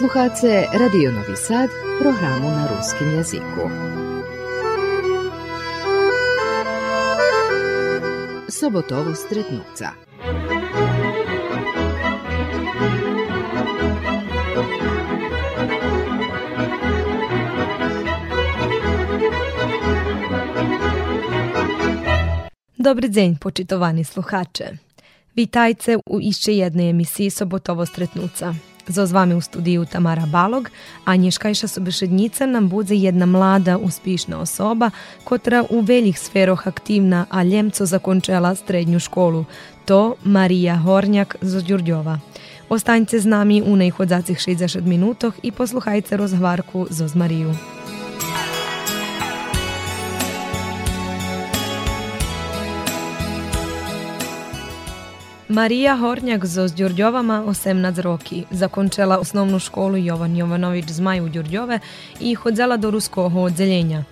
Slušate Radio Novi Sad, programu na ruskim jeziku. Sobotovo stretnuca. Dobry dzień, poczytowani słuchacze. Witajcie u jeszcze jednej emisji Sobotowo Stretnuca. Zo z vami u studiju Tamara Balog, a nješkajša sobešednica nam bude jedna mlada, uspješna osoba, kotra u veljih sferoh aktivna, a ljemco zakončela srednju školu. To Marija Hornjak z Đurđova. Ostaňte z nami u najchodzacih 60 minutoh i posluhajte rozhvarku z Mariju. Marija Hornjak z Đurđovama 18 roki. Zakončela osnovnu školu Jovan Jovanović Zmaj u Đurđove i hodzela do ruskog odzeljenja.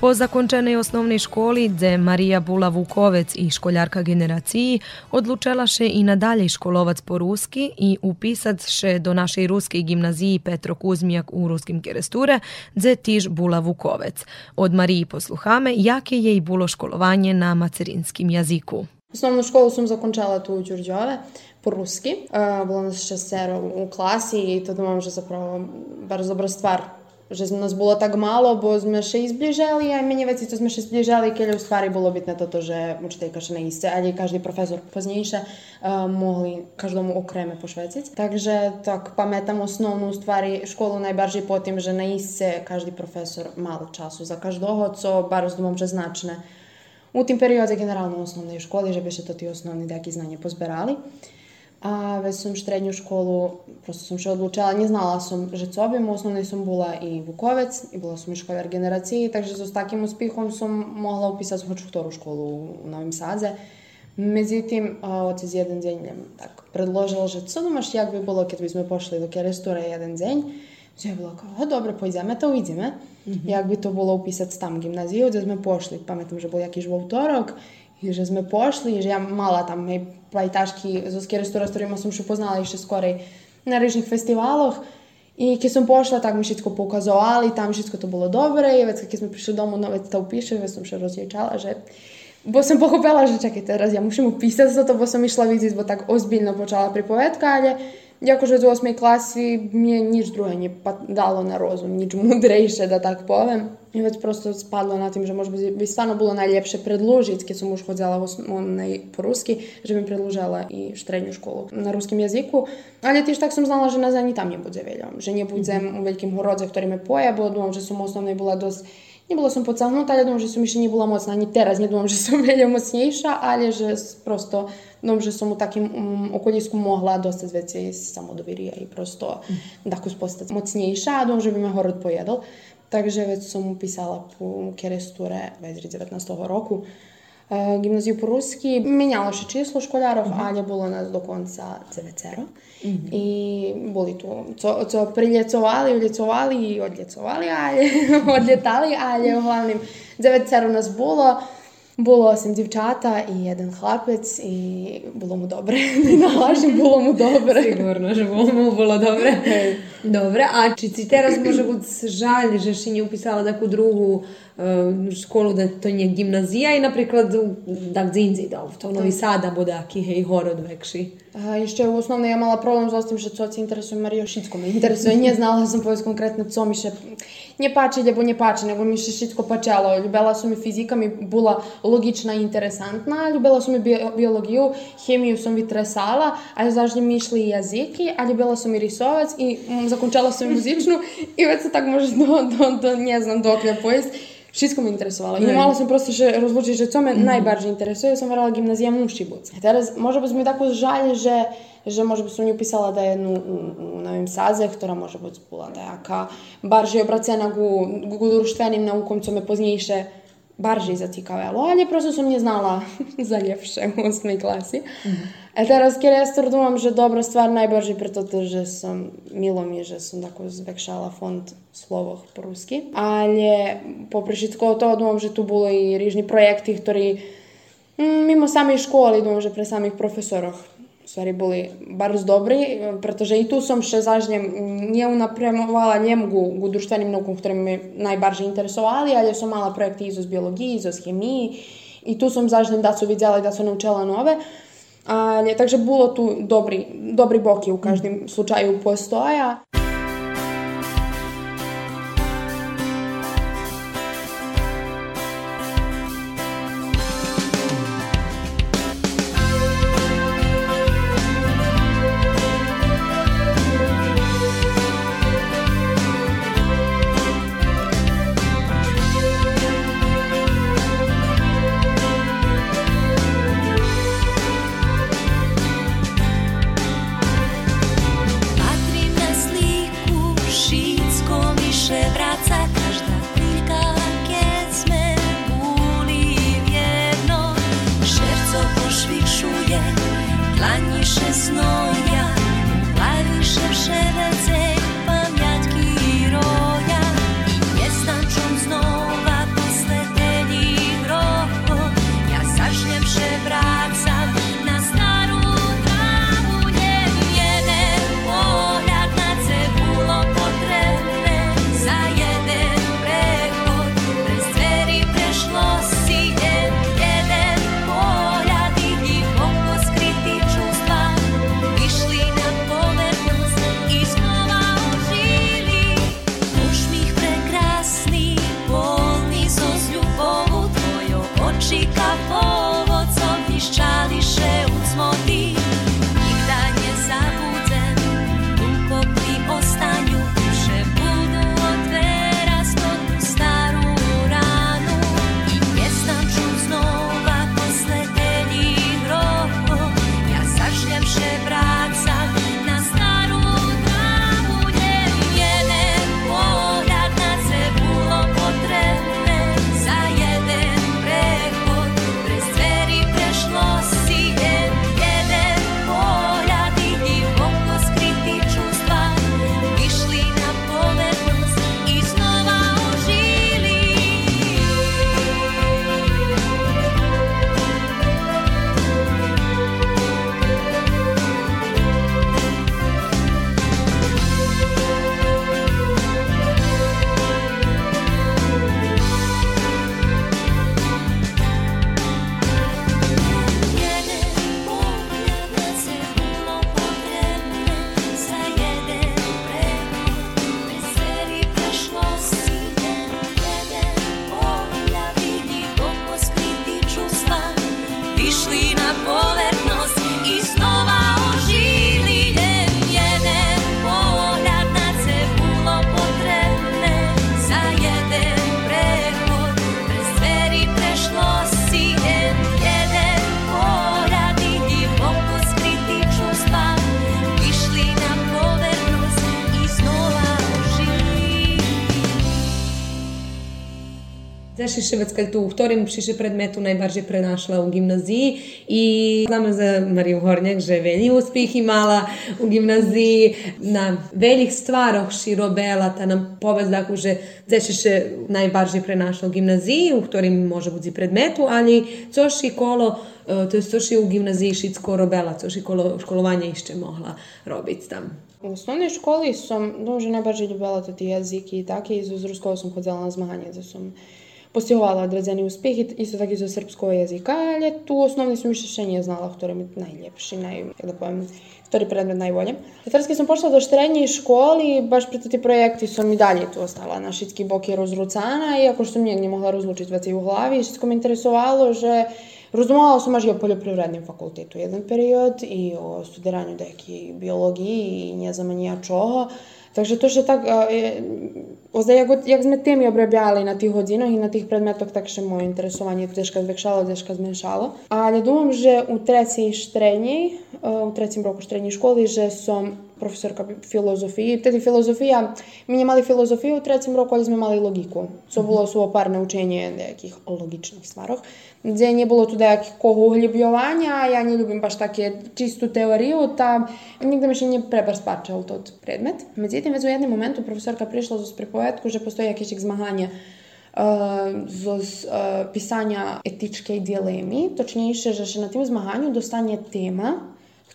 Po zakončenoj osnovnej školi, gdje Marija Bula Vukovec i školjarka generaciji, odlučila še i nadalje školovac po ruski i upisat še do našej ruskiej gimnaziji Petro Kuzmijak u ruskim keresture, gdje tiž Bula Vukovec. Od Mariji posluhame, jakie jej bilo školovanje na macerinskim jaziku. Основну школу сум закончала ту у Ѓурѓове по-руски. Било нас шестеро у класи и то думам že zapravo bar dobra stvar že nas bolo tak málo, bo sme še izbližali a menej veci, co sme še zbližali, keď u stvari bolo bitné toto, že učiteľka še neiste, ani každý profesor poznejšie uh, mohli každomu okreme pošveciť. Takže tak pamätam osnovnú stvari školu najbardziej po tým, že neiste každý profesor mal času za každého, co bar rozumom, že značné U tim periodzie generalno u osnovnoj osnovnej bi se to ti osnovni deki znanje pozberali. A već sam srednju školu, prosto sam še odlučila, nje znala sam že co bim, u osnovnoj sam bila i Vukovec, i bila sam i školjar generaciji, takže s takim uspihom sam mogla upisati hoću ktoru školu u Novim Sadze. Međutim, otec jedan dzień tak, predložila, že co dumaš, jak bi bilo kad bismo pošli do keresture jedan dzenj, Więc ja była taka, dobra, pojedziemy, to idziemy. Mhm. Jakby to było upisać tam gimnazjum, żeśmy poszli. Pamiętam, że był jakiś wtorek i żeśmy poszli, że ja mala tam mojej plajtażki z Oskiery, z którymi sam się poznała jeszcze skorej na różnych festiwalach. I kiedy sam poszła, tak mi wszystko pokazowali, tam wszystko to było dobre. I więc kiedy my przyszli do domu, nawet to upiszę, więc sam się rozliczała, że... Bo sam pochopila, że czekaj, teraz ja muszę upisać za to, bo sam išla widzieć, bo tak ozbiljno poczęła pripowiedka, ale... Iako že u osmej klasi mi je nič druhé dalo na rozum, nič mudrejšie, da tak povem. I već prosto spadlo na tim, že možda bi stvarno bilo najljepše predložiti, kad sam už hodzela po ruski, že bi predložila i štrednju školu na ruskim jeziku. Ali tiž tak sam znala, že nas ani tam nie bude veljom, že nie budem u veľkým horodze, ktorý me poje, bo думам, že som osnovnej bola nie była są pocałunota, ale dobrze, że jeszcze nie była mocna, ani teraz nie думаю, że są wiele mocniejsza, ale że prosto dobrze są u takim um, okoliczku mogła dostać więcej samodowieria i prosto mm. taką postać mocniejsza, a dobrze bym город pojedł. Także więc są pisała po kieresturę w 19 roku. Гімназію по-русски міняло ще число школярів, mm-hmm. але було у нас до кінця 9 Mm-hmm. I boli tu, co, co priljecovali, uljecovali i odljecovali alje, odljetali alje, uglavnom devet nas bolo. Було осім дівчата і один хлопець, і було му добре. Не налажim, було му добре. Sigurno, že mu було добре. Dobre, a či si teraz môže byť žalj, že si neupisala takú druhú uh, školu, da to nie gimnazija i napríklad da gdje da v to Novi Sad, або такий hej, город векший? А, ще основно я мала проблем з тим, що це інтересує Марію Шицьку. Мене інтересує, не знала сам повість конкретно, co mi się nie pačiť, alebo не pači, nego mi się všetko pačalo. Ljubila som i fizika, mi bola logična i interesantna. Ljubila som i biologiju, chemiju som vytresala, ale zažnje mi išli i jaziki, a ljubila som i risovac i zakončala sam i muzičnu i već se tak može do, do, do ne znam dokle pojest. Všetko mi interesovalo. I mala som proste že rozlučiť, že co me mm. najbardziej interesuje, som verala gimnazija muši buc. A teraz možda by mi tako žalje, že že možda by som nju pisala da je jednu u, u novim saze, ktorá može biti bola nejaká barže obracena ku, ku društvenim naukom, co me poznejšie bardziej zacikavelo, ale prosto som neznala za ljepše u osmej klasi. Mm. A teraz, keď ja stvrdujem, že dobrá stvar najbardziej preto, že som, milo mi, že som tako zvekšala fond po rusky. Ale popri všetko toho, dúfam, že tu boli rýžni projekty, ktorí mm, mimo samej školy, dúfam, že pre samých profesoroch stvari boli bardzo dobri, pretože i tu som še zažnjem neunapremovala njemu u društvenim naukom, ktoré me najbarže interesovali, ali som mala projekty i zo biologiji, i zo chemiji i tu som zažnjem da su vidjela i da su naučila nove. Ali, takže bilo tu dobri, dobri boki u každem slučaju postoja. Švedska tu u ktorým predmetu najbardziej prenašla u gimnaziji i znamo za Mariju Hornjak, že velji uspjeh imala u gimnaziji na veljih stvaroh ši robela, ta nam povez dakle, že zeše najbardziej prenašla u gimnaziji, u ktorim može buzi predmetu, ali coš i kolo e, to jest což u gimnaziji šitsko robela, což i kolo, školovanje išće mogla robiti tam. U osnovnoj školi sam duže najbardziej ljubila tati jeziki i tako i z sam hodila na zmaganje, da sam postigala određeni uspjeh i isto tako iz srpskog jezika, ali tu osnovni sam še nije znala, ktorem je najljepši, naj, da pojem, ktorý predmet najbolje. Tatarski sam pošla do štrenje školi, baš preto ti projekti su mi dalje tu ostala na šitski bok je rozrucana, iako što mi nije mogla rozlučiti već i u glavi, što me interesovalo, že razumovala sam baš i o poljoprivrednim fakultetu jedan period i o studiranju deki biologiji i nje za manja čoho. Takže to što tak, e, e, ozda jak, jak sme temi обробляли на тих годинах і на тих предметах, так ще моє інтересування трішки звикшало, трішки зменшало. Але думам, že u trećej štrenji, u trećem roku štrenji školi, že som profesorka filozofiji. Tedy filozofija, mi nie mali filozofiju u trećem roku, ali sme mali logiku. Co bilo suvoparne učenje nekih logičnih stvarov, gdje nije bilo tu nekog uhljubljovanja, ja ne ljubim baš takie čistu teoriju, ta nigde mi še nije prebar spačal tot predmet. Međutim, već u jednom momentu profesorka prišla z pripovetku, že postoji jakieś zmaganie z, z uh, pisania etycznej dilemy, toczniejsze, że na tym zmaganiu dostanie tema,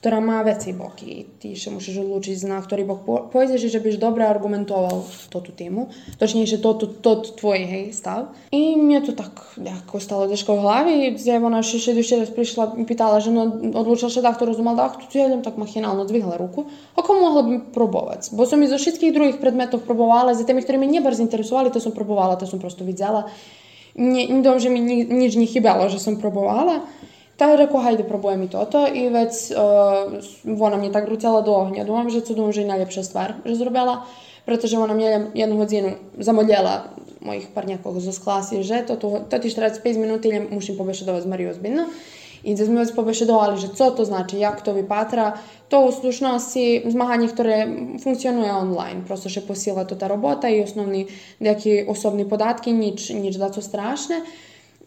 która ma vecej boki ti się musisz odlučiti na który bok po pojedziesz i żebyś dobrze argumentował to tu temu, toczniejsze to, to, to, to twój stav. I mnie to tak jako stało deszko w głowie, gdzie ona się jeszcze jeszcze raz przyszła i pytała, że no odluczał się tak, to rozumiał tak, to ja tak machinalno dźwignęła ruku, a komu mogłabym próbować? Bo som i ze wszystkich drugich przedmiotów próbowała, z tymi, które mnie nie bardzo to som próbowała, to som po prostu widziała. Nie, nie dobrze mi nic nie chybało, że som. Та я реку, хайде пробуjem i toto i vec uh, ona mne tak vrúcala do ohňa. Dúfam, že to dúfam, že je najlepšia stvar, že zrobila, pretože ona mne jednu hodinu zamodljela mojih parnjakov zo klasi, že to, to, to ti 45 minut ili mušim pobešedovať s Mariju ozbiljno. I da smo već pobešedovali, že co to znači, jak to vypatra, to u slušnosti zmaganie, ktoré funkcionuje online. Prosto še posiela to ta robota i osnovni neki osobni podatki, nič, nič da to strašne.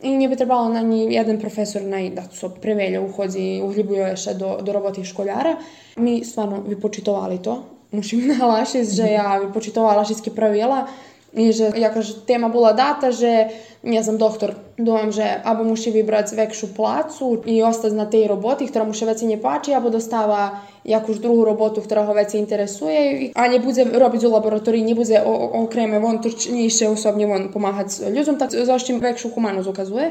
I nie by trebalo na ni jeden profesor naj da so prevelja uhodzi, uhljubuje še do, do roboti školjara. Mi stvarno vypočitovali to. Musím nahlášiť, že ja vypočitovala všetky pravila i že jakože tema bola data, že ja sam doktor, dojam, že abo muši vybrať vekšu placu i ostať na tej roboti, ktorá mu še veci ne páči, abo dostáva jakúž druhú robotu, ktorá ho veci interesuje, a ne bude robiť u laboratórii, nebude o, o, okreme von turčnejšie osobne von pomáhať ľuďom, tak zaštím vekšu humanosť ukazuje.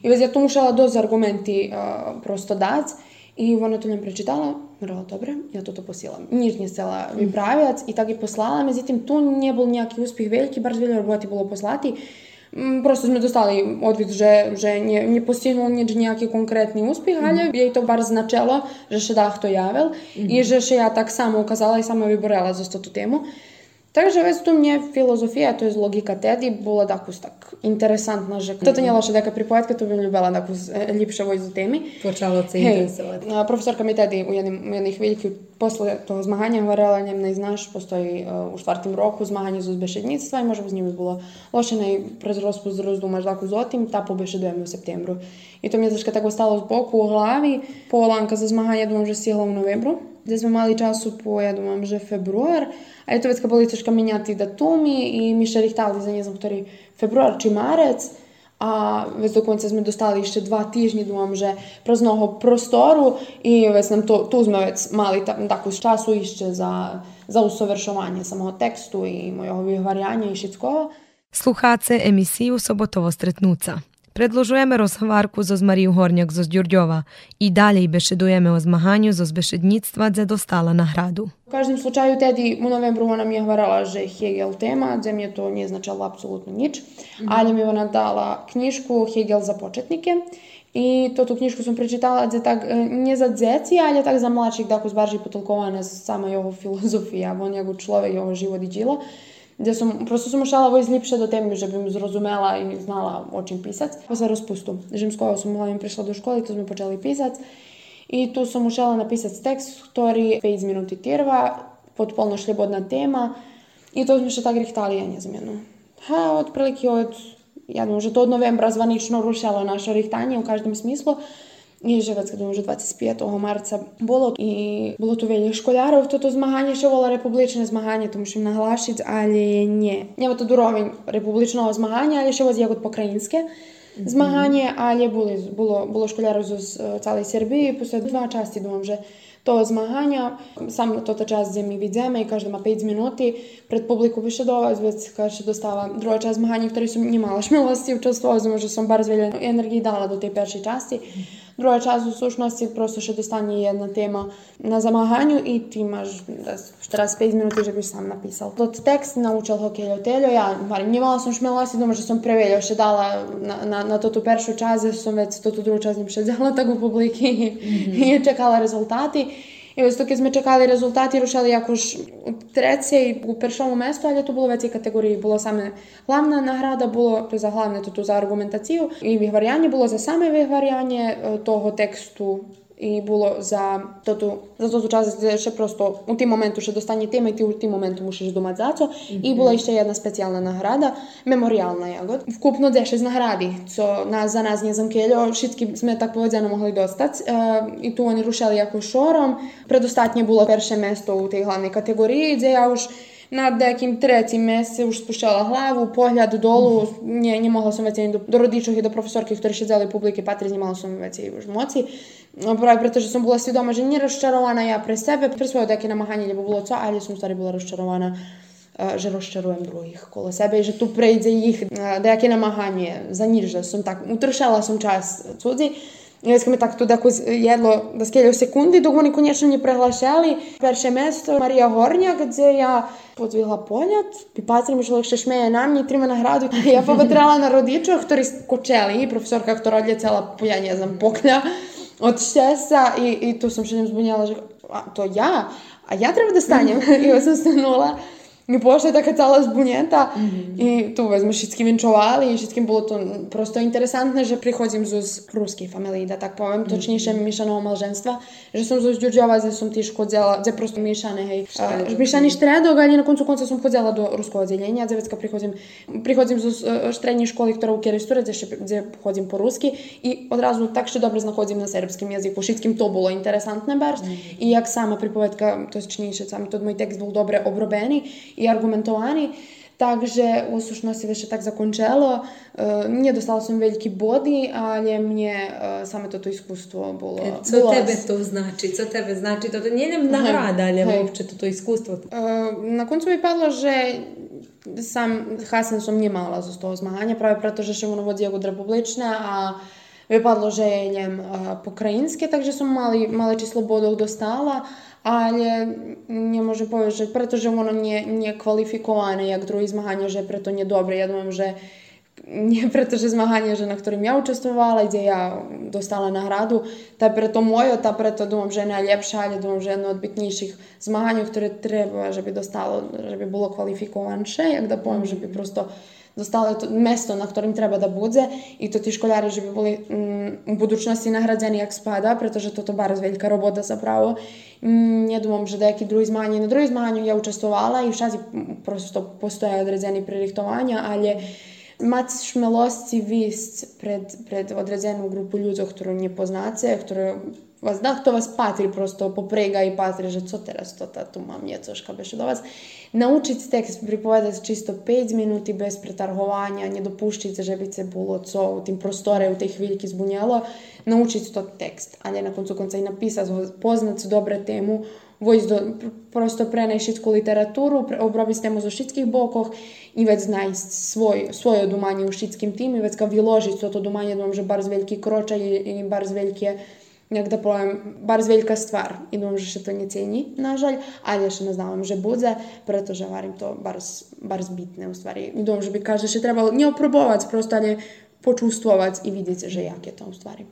I već ja tu mušala dosť argumenty uh, prosto dať. I ona to njemu prečitala, rekla, dobre, ja toto posielam. Nič не chcela vypráviať i tak i poslala, međutim tu nebol nejaký úspech veľký, bar veľa roboty bolo poslati. Mm, Prosto sme dostali odvid, že, že nie, nie postihnul nič nejaký konkrétny úspech, ale jej to bar značilo, že še dach to javil i že še ja tak samo ukazala i sama vyborala za tú tému. Także jest tu mnie filozofija, to je logika tedi, bila tako tak interesantna, že to nije loša neka pripojetka, to bih ljubila tako eh, ljepše ovoj temi. Počalo se interesovati. Hey, profesorka mi tedi u jednim, jednih velikih posle toho zmahanja govorila njem, ne znaš, postoji uh, eh, u štvartim roku zmahanje za uzbešednictva i možda z njim bilo loše, ne prezrospu zrozdumaš tako zotim, ta pobešedujemo u septembru. I to mi je zaška tako stalo z boku u glavi, po lanka za zmahanje, dumam, že sihla u novembru, gdje smo mali času po, ja dumam, že februar, a je to već kad boli troška menjati datumi i mi še rihtali za ne znam, ktorý februar či marec, a već do konca sme dostali ešte dva týždni, думам, že kroz mnoho prostoru i već nam to, tu sme već mali ta, takú času ešte za, za usovršovanje samого tekstu i mojho vyhvarjanja i všetkoho. Slucháce emisiju Sobotovo stretnúca. Predložujeme rozhovárku zo z Mariju Hornjak zo Đurđova i dalje bešedujeme o zmahanju zo zbešednictva gdje dostala nagradu. U každem slučaju, tedi u novembru ona mi je hvarala, že Hegel tema, gdje mi je to nije značalo apsolutno nič, ali mi je ona dala knjižku Hegel za početnike i to tu knjižku sam prečitala, gdje tak, nie za dzeci, ali tak za mladších, tako zbarži potolkovana sama jeho filozofija, on jego človek, jeho život i džilo. gdje som, prosto som ušala vojsť lepšie do témy, že bym zrozumela i znala o čím písať. Posle rozpustu, že s kojou som hlavne prišla do školy, to sme počali písať. i tu sam mu žela napisati tekst koji 5 minuti tirva, potpuno šljubodna tema i to smo še tak rihtali ja njezmjeno. Ha, otprilike od, ja že to od novembra zvanično rušalo naše rihtanje u každom smislu, і вже відкидом вже 25 марця було і було то вельми школярів, то то змагання ще було републічне змагання, тому що наглашить, але ні. Не, то дуровень републічного змагання, але ще воз як от по-українське zmaganje, але були, було, було школярів з е, цілої Сербії, після два часті, думам, že to zmaganja, sam toto čas gdje mi vidíme i každý má 5 minuty pred publiku više dovaz, već kaže dostava druga čas zmaganja, ktorý som nemala šmilosti učestvovať, že som bar veľa energii dala do tej peršej časti. Druga čast u sušnosti prosto še dostanje jedna tema na zamahanju i ti imaš 45 minuti že biš sam napisal. Tot tekst naučil hokejo teljo, ja, varim, njimala sam šmelosti, doma što sam preveljo še dala na, na, na to tu peršu čas, jer sam već to tu drugu čas njim še dala tako u publiki mm -hmm. i čekala rezultati. І ось доки ми чекали результат і рушили якось у третє і у першому місці, але то було в цій категорії була саме головна награда, було то за головне тут за аргументацію. І вигваряння було за саме вигваряння е, того тексту i toto, za toto čas gdje še prosto u tim momentu še dostanje tema i ti u tim momentu mušiš domać za co. I bila jeszcze jedna specijalna nagrada, memorialna jagod. Vkupno 10 nagradi, co nas, za nas nie zamkeljo, všetky sme tak povedano mogli dostać. E, I tu oni rušali jako šorom. Predostatnje bilo perše mesto u tej glavnej kategoriji, gdje ja už nad nekim tretjim mjesecu už spuščala glavu, pogled dolu, nje, nje mogla sam već do, do rodičov i do profesorki, ktorі ще взяли publike patri, znimala sam već i už moci. Pravi preto, že som bola svідома, že nie rozčarovana ja pre sebe, pre svoje таке намагання, либо було це, але som старі була розчарована Že розчаруємо других коло себе, і що тут прийде їх деяке намагання, заніжжя, сам так, утрачала сам час цудзі, I tak tu tako jedlo da skelju sekundi, dok oni konječno nje prehlasjali. Perše mesto Marija Hornja, gdje ja podvigla poljat, i patri mi človek še šmeje na mnie, trima na hradu. Ja popatrala na rodičov, ktorí skočeli, profesorka, ktorá odletela, ja ne znam, poklja od štesa i, i tu sam še njem zbunjala, že to ja? A ja treba da stanjem? I ja mi pošle taká celá zbuneta mm-hmm. i tu sme všetkým vinčovali i všetkým bolo to prosto interesantné, že prichodím z ruskej familii, da tak poviem, mm-hmm. točnejšie mhm. miešaného malženstva, že som zo Zdjurdjova, kde som tiež chodila, kde prosto miešané, hej, uh, miešaný štriadok, ani na koncu konca som chodila do ruského oddelenia, kde vecka prichodím, prichodím zo e, e, uh, štrednej školy, ktorú keristuje, kde, kde chodím po rusky i odrazu tak, že dobre znachodím na serbskom jazyku, všetkým to bolo interesantné barž mm-hmm. i jak sama pripovedka, točnejšie, sami to môj text bol dobre obrobený i argumentovani. Takže u sušnosti više tak zakončelo. E, Nije dostala sam veliki bodi, ali mnje e, same to to iskustvo bilo... Co bilo- tebe to znači? Co tebe znači? To, to nije nam nagrada, Hej. uopće to, to iskustvo. E, Na koncu mi padlo, že sam Hasan som nie mala z toho zmagania, práve preto, že som ono vodí ako republičné a vypadlo, že je njem e, pokrajinské, takže som mali, malé číslo bodov dostala, ale nemôžem povedať, že pretože ono nie, nie je kvalifikované jak druhý zmahania, že preto nedobre. Ja dúfam, že nie pretože zmahania, že na ktorým ja učestvovala, kde ja dostala nahradu, tá preto moje, tá preto dúfam, že je najlepšia, ale dúfam, že jedno od bitnejších zmahania, ktoré treba, že by dostalo, že by bolo kvalifikovanšie, jak da poviem, že by prosto dostali to mesto na ktorým treba da budze i to tí školári, že by boli mm, v budućnosti nahrađeni jak spada, pretože toto bardzo veľká robota zapravo. Mm, ja dumam, že nejaký drugi zmání. Na drugi zmání ja učestvovala i všade prosto postoje određeni pririhtovanja, ale mať šmelosti vist pred, pred određenú grupu ľudí, ktorú nepoznáte, ktorú was da, kto vas patri prosto poprega i patri, že co teraz to ta tu mam niecoška beše do vas. Naučiti tekst pripovedati čisto 5 minuti bez pretargovanja, ne dopuštiti, že bi se bilo co u tim prostore, u tej chviljki zbunjalo, naučiti to tekst, a ne na koncu konca i napisati, poznat dobre temu, vojs do, prosto prenešitsku literaturu, obrobi s temu za šitskih bokoh i već znaj svoje odumanje u šitskim tim i već kao viložiti to odumanje, domže bar z veliki kroča ili, bar z velike nekdo pojem, bar velika stvar I on že, še to ne ceni, nažal, ali še ne znam, že budze, preto že varim to bar, bar zbitne u stvari. I on bi kaže, še trebalo nje oprobovati, prosto ali počustvovati i vidjeti že jak je to u stvari.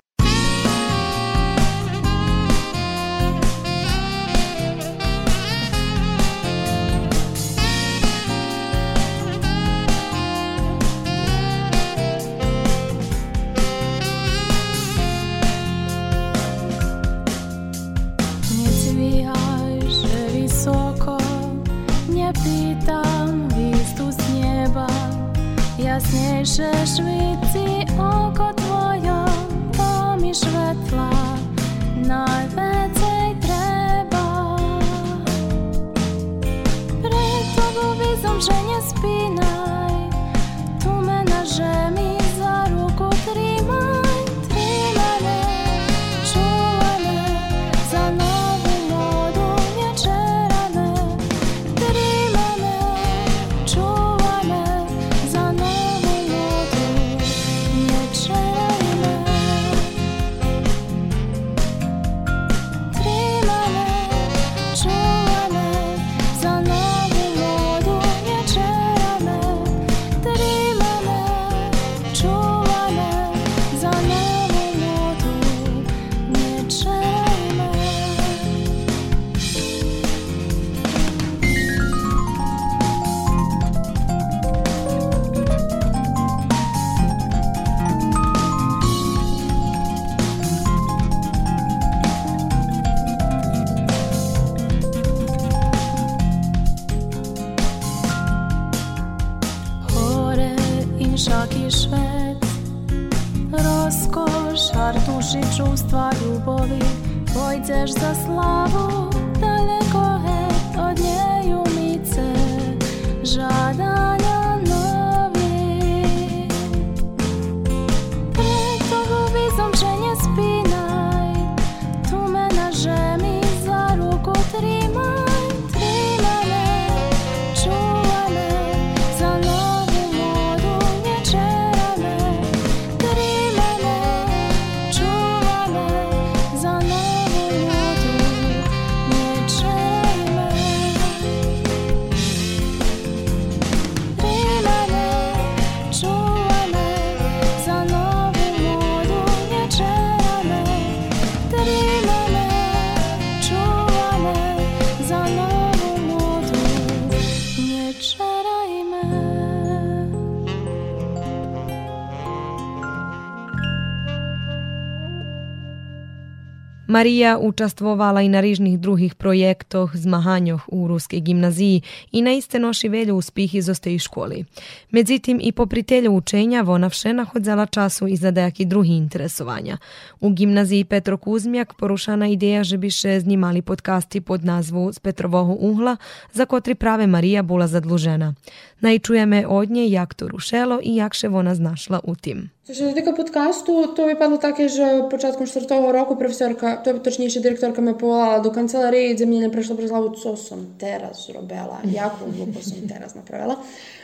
Marija učastvovala i na rižnih drugih projektoh, zmahanjoh u ruskej gimnaziji i na iste noši velju uspih zoste i školi. Međutim, i popri telju učenja vona všena hodzela času i za dejaki drugi interesovanja. U gimnaziji Petro Kuzmjak porušana ideja že biše znimali podcasti pod nazvu Z Petrovoho uhla, za kotri prave Marija bula zadlužena. Najčujeme od nje jak to rušelo i jak še vona znašla u tim. Što se tiče podcastu, to je padlo tako, že početkom četvrtog roku profesorka, to je točnije direktorka me povolala do kancelarije i za mene prešla prez glavu, co sam teraz zrobila, jako glupo sam teraz napravila.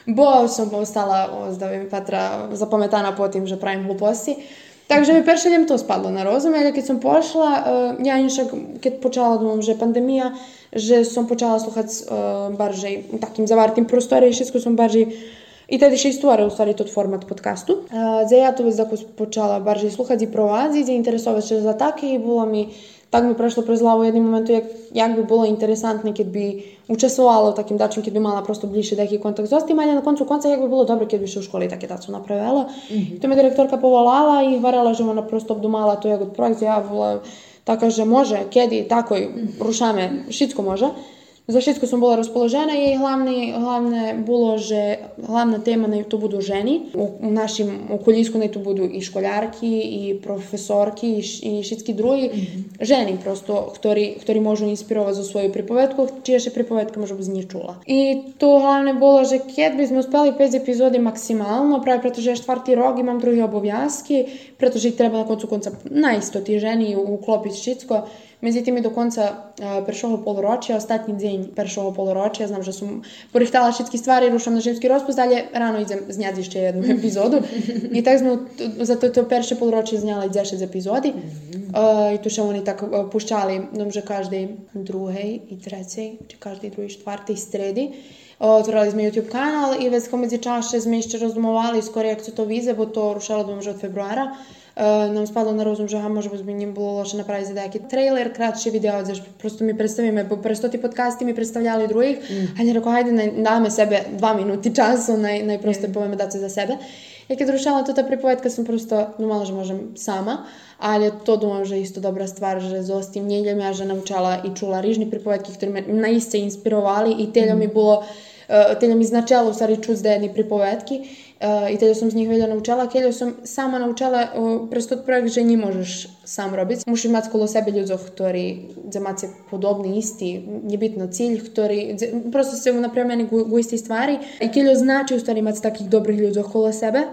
Bo sam postala, da bi patra zapametana po tim, že pravim gluposti. Takže mi peršeljem to spadlo na rozum, ali kad sam pošla, uh, e, ja inšak, kad počala domom, že pandemija, že sam počala sluhat uh, e, baržej, takim zavartim prostorije, šesko sam baržej i tada še stvorila u stvari tot format podcastu. Uh, za ja to već tako počala barže sluhati i провази, заінтересовуватися за таке, і було мені так ми пройшло при злаву в одному моменту, як, як би було інтересантно, кід би участвувала в таким дачем, кід би мала просто ближче деякий контакт з остим, але на концу конца, як би було добре, кід би ще у школі таке дацу направила. То me директорка поволала і говорила, що вона просто обдумала то як проект, я була така, že može, kedi, tako i rušame, šitsko može. За всичко сум була розположена і главне, главне було, що главна тема на то буду жені. У, у нашому околіску на то буду і школярки, і професорки, і, і другі жені просто, хтори, хтори можу інспірувати за свою приповедку, чия ще приповедка може б з чула. І то главне було, що кет би ми успели 5 епізодів максимально, прави, protože я рок і мам другі обов'язки, protože їх треба на концу конца на істо ті жені уклопити. i do konca a, першого полурочja, ostatnji день першого полурочja, znam, že sam porihtala všetky stvari, rušam na ženski rozpust, ali rano idem zняти ще jednu epizodu. I tak smo, t- za to, to перше полурочje zняli 10 epizodi. A, I tu še oni tak a, puščali, dom, že každej druhej i trecej, či každej druhej, štvrtej stredi. Otvorili sme YouTube kanál i već među čaše sme ešte rozdumovali skoro jak to vize, bo to rušalo dom, že od februara. nam spadlo na rozum, že aha, možda bi njim bilo loše napraviti za neki trailer, kratši video, znaš, prosto mi predstavime, bo presto ti podcasti mi predstavljali drugih, mm. a ne rekao, hajde, naj, dame sebe dva minuti času, naj, najprosto mm. poveme da za sebe. I kad rušala to ta pripovetka sam prosto, normalno že možem sama, ali to dumam, že isto dobra stvar, že z ostim njeljem ja že naučala i čula rižni pripovetki, ktoré me naiste inspirovali i teljo mm. mi bilo, uh, teljo mi značelo u stvari čuć da jedni pripovetki i teljo sam z njih veljo naučala. Keljo sam sama naučala prez tot projekt, že nie možeš sam robiti. Mušiš imati kolo sebe ľudzov, ktorí za mace podobni, isti, nebitno cilj, ktorí prosto se napremljeni gu, gu isti stvari. I keljo znači u stvari imati takih dobrih ľudzov kolo sebe.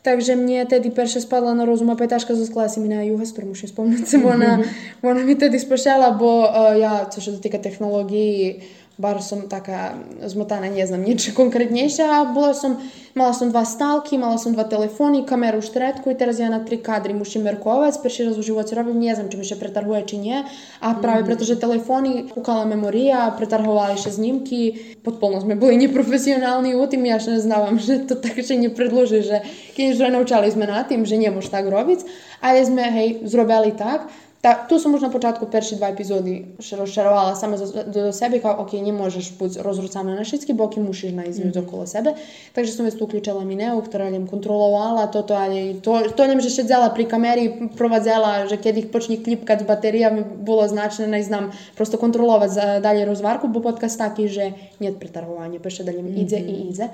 Takže mne tedy perše spadla na rozum opetaška zo klasi mi na juhas, ktorú musím spomnúť se, ona, ona mi tedy spošala, bo uh, ja, co što se týka tehnologiji, bar som taká zmotaná, nie znam nič konkrétnejšie, a bola som, mala som dva stalky, mala som dva telefóny, kameru štretku i teraz ja na tri kadry musím merkovať, prvi raz u živote robím, nie znam či mi še pretarhuje či nie, a práve pretože telefóny, kúkala memorija, pretarhovali še znimky, potpuno sme boli neprofesionálni u tým, ja še neznávam, že to tak še nepredloží, že keď naučali sme na tým, že nemôž tak robiť, ale sme, hej, zrobili tak, Ta, tu sam už na počatku perši dva epizodi rozčarovala sama do, do sebe kao ok, nje možeš biti rozrucana na šitski bok i mušiš na izmiju mm. -hmm. okolo sebe. Takže som tu uključila Mineu, ktorá jem kontrolovala to ali to, to njem že šedzela pri kameri, prva zela, že keď ich počne klipkat s baterijami, bilo značne, ne znam, prosto kontrolovať dalje rozvarku, bo podcast taki, že nie pretargovanie, peše pa dalje mm -hmm. ide i mhm. ide.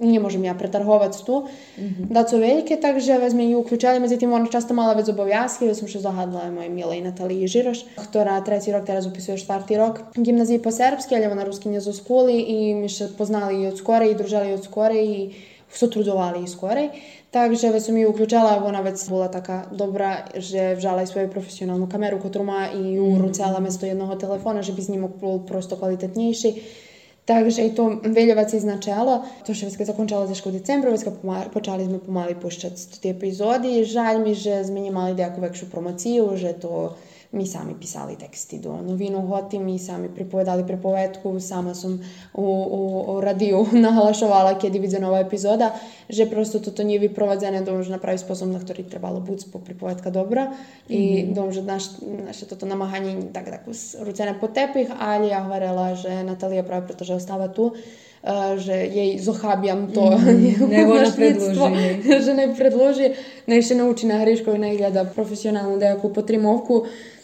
nie možem ja pretargovati tu, mm-hmm. da su velike, takže vezme i uključili me, zatim ona často mala već obavljavski, već sam še zahadila moje Mila i Nataliji Žiroš, ktorá tretí rok teraz upisuje štvrtý rok gimnaziji po serbski, ali ona ruski nje zaskuli i mi še poznali i od skore i družali od skore i сотрудовали і скорей. Так же весом її включала, вона вець була така добра, що вжала і свою професіональну камеру, котру має і у руцяла вместо одного телефона, щоб знімок був просто квалітетніший. Takže i to veljovac iznačalo. To še već zakončalo teško u decembru, već počali smo pomali pušćati te epizodi. Žalj mi, že smo imali nejakú vekšu promociju, že to mi sami pisali teksti do novinu hoti, mi sami pripovedali pripovetku, sama som u, u, u radiju nahlašovala kedy vidze nova epizoda, že prosto toto nije vyprovedzené, dom, že na pravý spôsob, na ktorý trebalo buď po pripovedka dobra. I dom, že naš, naše toto namahanie tak tako rucené pod tepih, ali ja hovorila, že Natalija práve preto, že ostáva tu, uh, že jej zohábiam to mm, nego ona predloži. že ne predloži, ne še nauči na hriškoj, ne gleda profesionalnu nejakú potrimovku, uh,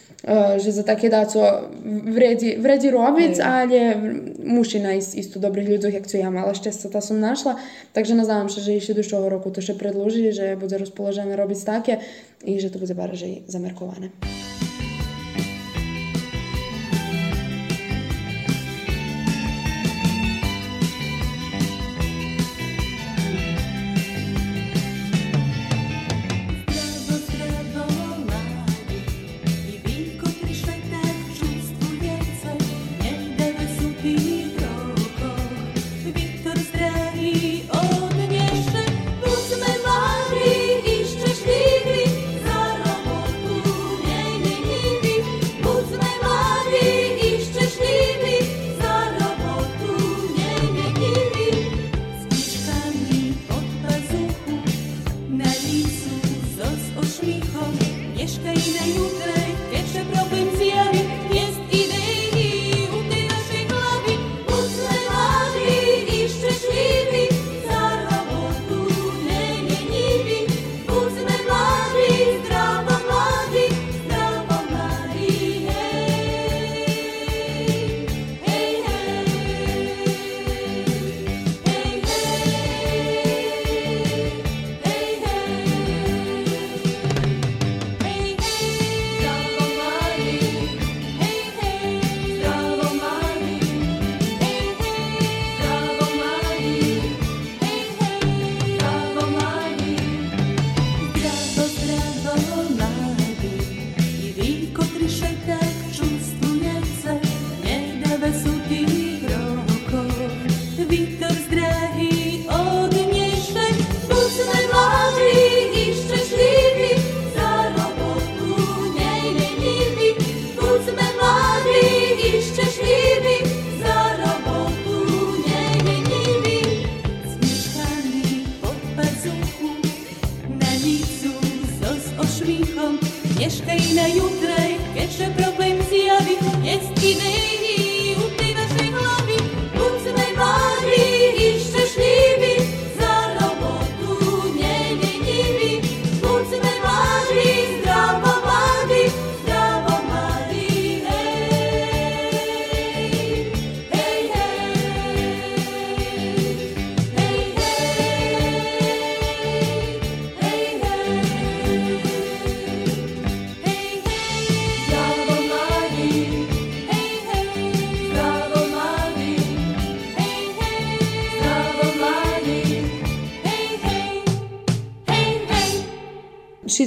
že za také dáco vredi, vredi robic, ali mušina ist, isto dobrih ľudí, jak ja mala šťastie, ta som našla. Takže nazdávam sa, že ešte do štoho roku to še predloží, že bude rozpoložené robiť také i že to bude bar že zamerkované. Jutraj, keď problém zjaví, jest u tej naszej głowie, buďme mladí i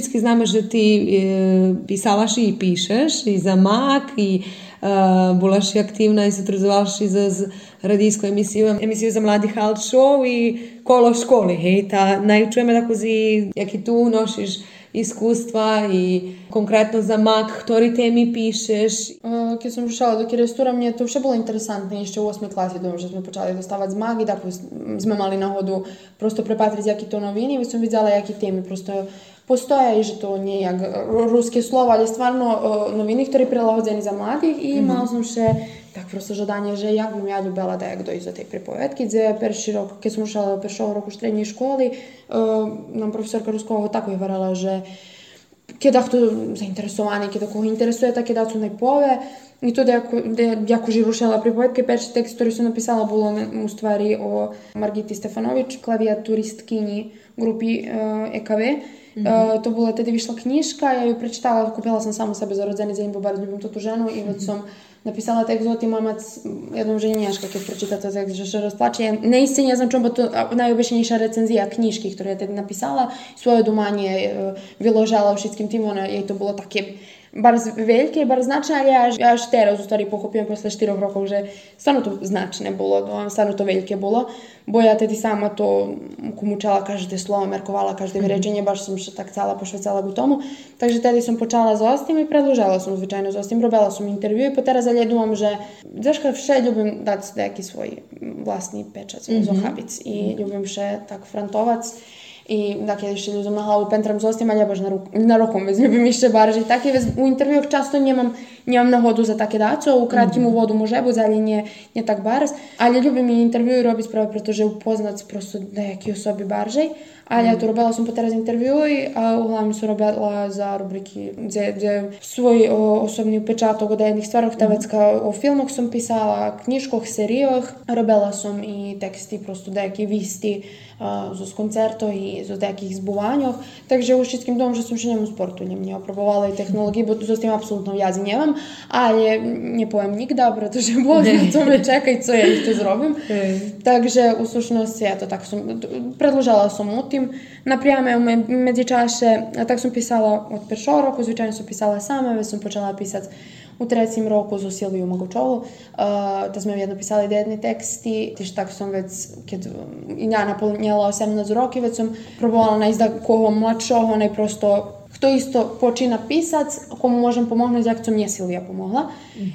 Všetky znamo, že ty e, pisalaš i pišeš i za mak i e, bulaš i aktivna i sotrudzovaš i za z radijsku emisiju, emisiju za mladi halt show i kolo školi, hej, ta najučujeme tako zi, jak i tu nosiš iskustva i konkretno za mak, ktorý temi pišeš. Uh, Keď som prišla do Kirestura, mne to vše bolo interesantné. Ešte v 8. klasi dom, že sme počali dostávať z magi, tako sme mali nahodu prosto prepatriť, jaký to noviny, već som videla, jaký témy prosto Postoje i žetonijak e, ruske slova, ali stvarno e, uh, novini, ktorý preloženi za mladih i mm-hmm. mal som še tak prosto žadanie, že jak bym ja ljubila da e, je kdo iza tej pripovedki, gdje perši rok, kje sam ušla peršao roku štrednjej školi, uh, nam profesorka ruskog tako je varala, že kada kdo zainteresovani, kada koga interesuje, tako da su najpove, i to da jako, da jako živušela pripovedke, perši tekst koji su napisala bilo u stvari o Margiti Stefanović, klavijaturistkinji grupi uh, EKV, Mm-hmm. E, to bila tedy vyšla knižka, ja ju prečítala, kúpila som samu sebe za rodzený deň, bo bardzo ľúbim túto ženu i vod som napisala text o tým mamac jednom ženiaška, keď pročíta to text, že sa rozplače. Ja neistě ne znam čom, bo to najobješnejšia recenzia knižky, ktorú ja tedy napísala, svoje domanie vyložala všetkým tým, ona, jej to bolo také bar veljke, bar značaja, ja, ja šteroz u stvari pokupim posle štirog rokov, že stvarno to značne bolo, stvarno to veljke bolo. Bojate ti sama to komučala kažete slovo, merkovala kažete mhm. vrečenje, baš som što tak cala pošvecala u tomu. Takže tedy som počala za ostim i predložala som zvečajno za ostim, robila som intervju mhm. i potera zaljeduvam, že zaška vše ljubim dati neki svoj vlastni pečac, mm -hmm. zohabic i ljubim še tak frantovac. I da, kiedyś się ludziom nachały, pętram z ostiem, a nie baš na, ruk, na rokom, więc mnie jeszcze bardziej tak. I więc u interwiach często nie mam nemam nahodu za takie daco, u kratkim uvodu može biti, ali nie, nie tak barz. Ali ljubim i intervju robić pravo, pretože upoznat prosto neki osobi baržej. Ali ja to robila sam po teraz intervjui, a uglavnom sam robila za rubriki, gdje, gdje svoj o, osobni upečatok od jednih stvarov, mm -hmm. o filmoch sam pisala, knjiškoh, serijoh, robila sam i teksti prosto neki visti, uh, z koncertov i z nekih zbуваннях. Takže u Šitskim domom, že som še nemu sportu не опробувала і технології, бо з тим абсолютно в'язі немам, але не повем нігда, protože Бог на to me čeka i co ja ešte zrobim. Takže u slušnosti, eto, tak som, predložala som u tim, напряме у медзічаше, так som pisala od першого року, звичайно, som pisala sama, već som počala pisati u trecim roku za Silviju Mogučovu, uh, da smo jedno pisali jedni teksti, tiž tak som već, kad i ja napunjela 18 roki, već sam probovala na izda koho mladšoho, onaj prosto хто isto počina pisac, komu možem pomognuti, jak to mnje Silvija pomogla.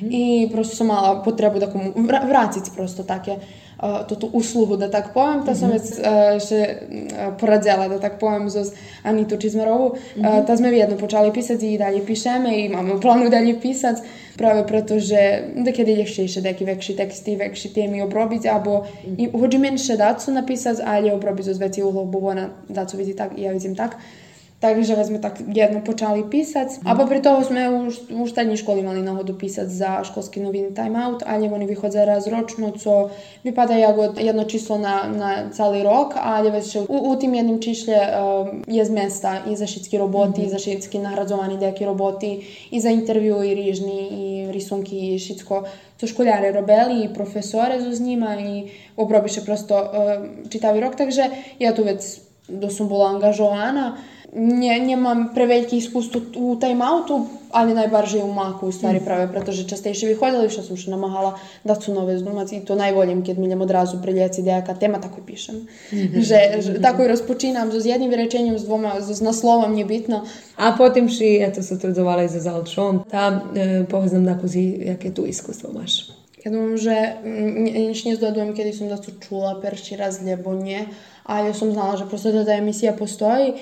I prosto sam mala potrebu da komu vra- vraciti prosto takie uh, toto uslugu, da tak povem, ta sam već uh, še uh, poradzela, da tak povem, zos Anitu Čizmarovu. Uh, ta sme jedno počali pisati i dalje pišeme i máme u planu dalje pisać, prawe pretože da kiedy jeszcze neki vekši teksti, vekši temi obrobić, abo i hođi menše dacu napisać, ali obrobić zos veci uhlov, bo ona dacu vidi tak, ja vidim tak. Takže sme tak jedno počali písať. A popri toho sme už, už strednej škole mali náhodu písať za školský noviny Time Out, ale oni vychodzia raz ročno, co vypadá ako jedno číslo na, na celý rok, ale već u, u tým jedným čísle uh, je z mesta i za všetky roboty, i za všetky nahradzovaní nejaké roboty, i za intervju, i rižni, i risunki, i všetko, co školjari robili, i profesore zo z njima, i obrobiše prosto uh, čitavi rok, takže ja tu već da sam bola angažovana, nie, nie mam prevelikih iskustva u timeoutu, outu, ali najbardziej u maku u stvari mm. prave, pretože častejšie vychodilišta som sa namáhala dať sú nové znúmaci. To najvolím, keď miljem odrazu prilieci nejaká téma, tako píšem. Mhm. že, že tako i rozpočínam so s jedným vyrečením, s dvoma, s, s naslovom, nebitno. A potom si, eto, sa trudovala i za zalčom. Tam, e, poveznam na kuzi, jaké tu iskustvo máš. Ja dúfam, že nič nezdodujem, kedy som da čula perši raz, lebo nie. A ja som znala, že prosto da emisija postoji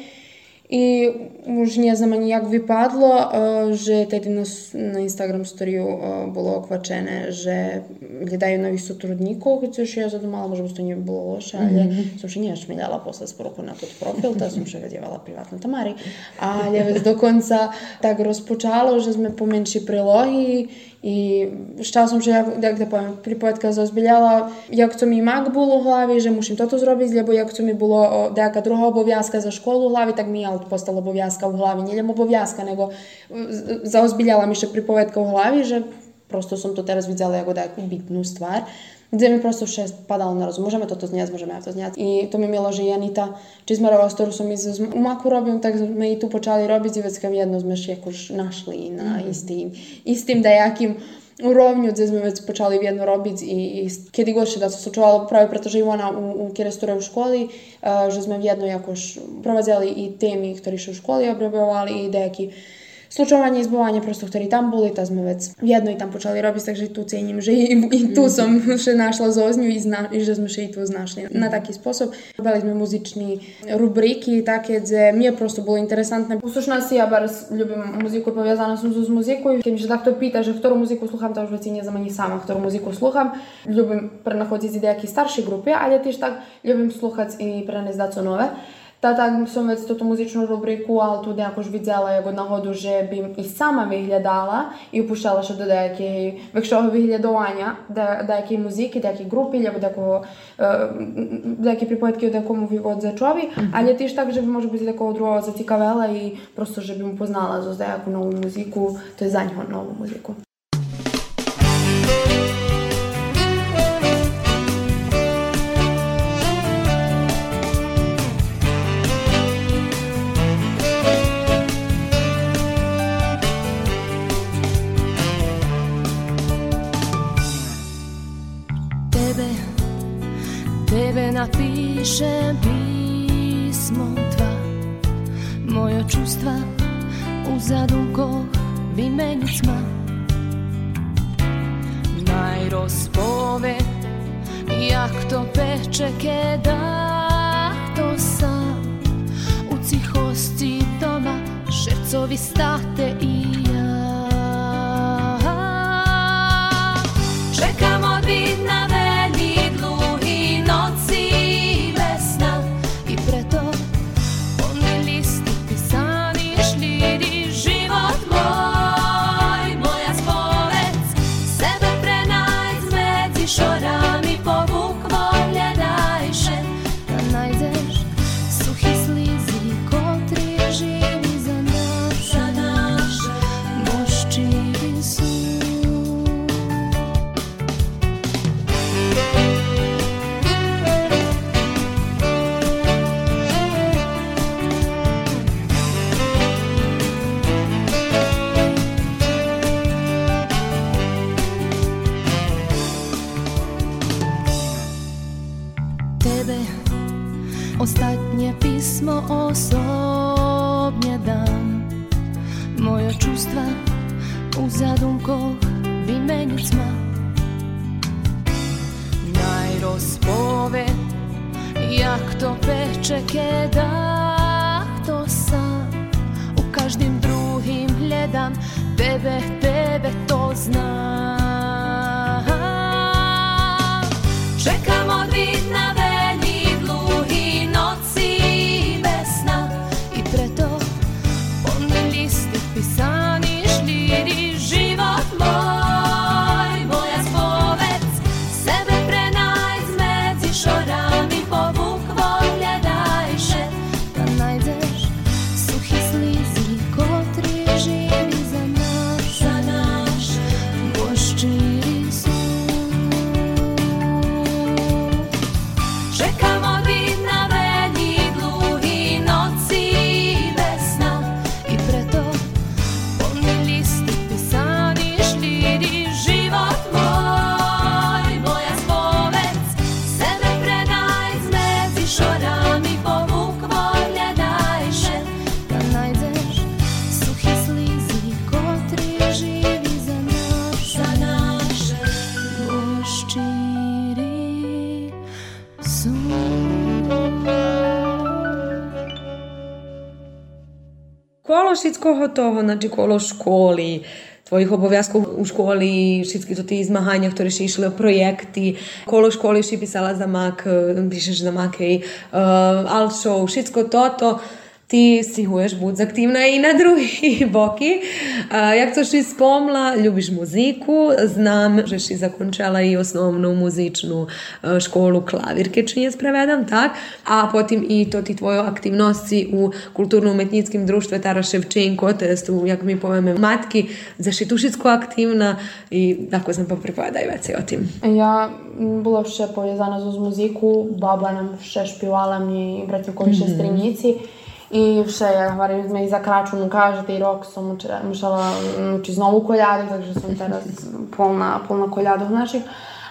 I už не znam ani jak vypadlo, uh, že tedy na, na Instagram storiju uh, bolo okvačené, že gledajú nových сотрудников, čo ja zadumala, možda to nie bolo loše, ale som še nije šmiljala posle sporuku na tot profil, ta som še gadjevala privatno Tamari, ali već do konca tak rozpočalo, že sme pomenši prilogi i šta som, že ja, jak da poviem, pripovedka zaozbiljala, jak co mi mak було u hlavi, že mušim toto zrobiť, lebo jak co mi було o, nejaká druhá obovязка za školu u hlavi, tak mi je postala obovязка u hlavi. Nie len obovязка, nego z- zaozbiljala mi še pripovedka u hlavi, že prosto som to teraz videla ako nejakú bitnú stvar gdje mi prosto šest padalo na razum. Możemy to, to znać, możemy ja to znać. I to mi milo, że Janita, czy s z som iz Umaku robią, tak sme i tu počali robiti i već kam jedno sme jakož našli na mm. istim, istim dajakim u Rovnju, gdje smo već počali vjedno robit i, i kjedi god da su sočuvali pravi, pretože i ona u, u kjere sture u školi, uh, že smo vjedno jakož provadzali i temi, ktorі še u školi obrebovali i deki slučovanje i zbovanje prosto ktorí tam boli, tá sme vec v jednoj tam počali robiť, takže tu cením, že i, i tu mm. som še našla i, zna, i že sme še i tu znašli mm. na taký spôsob. Robili sme muzičné rubriky také, kde mne prosto bolo interesantné. Uslušná si, ja bar ľubím muziku, poviazaná som s muzikou, keď že takto pýta, že ktorú muziku sluchám, to už veci neznam ani sama, ktorú muziku sluchám. Ľubím prenachodiť si nejaké staršie grupy, ale tiež tak ľubím sluchať i prenezdať co nové. Та так сумець ту музичну рубрику, але тут якось відзяла як одного дуже бім і сама виглядала і впущала ще до деякої якщо виглядування де музики, деякі групи, або декого е, деякі припадки, декому вивод за чові. Але ти ж так же може бути такого другого зацікавила і просто щоб йому познала за деяку нову музику, то й за нього нову музику. Napišem pismo dva Moje čustva u zadumkoh vymenicma Naj rozpove, jak to peče, kedah to sam. U cihosti doma šercovi state i máš všetko hotovo, znači kolo školy, tvojich obowiązków u školi, všetky to tie zmahania, ktoré si išli o projekty, kolo školy si pisala za mak, píšeš za makej, uh, ehm, all show, všetko toto. ti si huješ budz aktivna i na drugi boki. A, Jak to si spomla, ljubiš muziku, znam, že si zakončala i osnovnu muzičnu e, školu klavirke, činje sprevedam, tak? A potim i to ti tvoje aktivnosti u kulturno-umetnickim društve Tara Ševčenko, te tu, jak mi poveme, matki, za zašitušicko aktivna i tako sam pa pripadaj veci o tim. Ja bila še povezana uz muziku, baba nam še špivala mi, bratim koji še mm -hmm. я говорю, ми за крачу кажете, і рок сам учила, мушала учити знову коляду, так що сам зараз повна, повна коляду наших.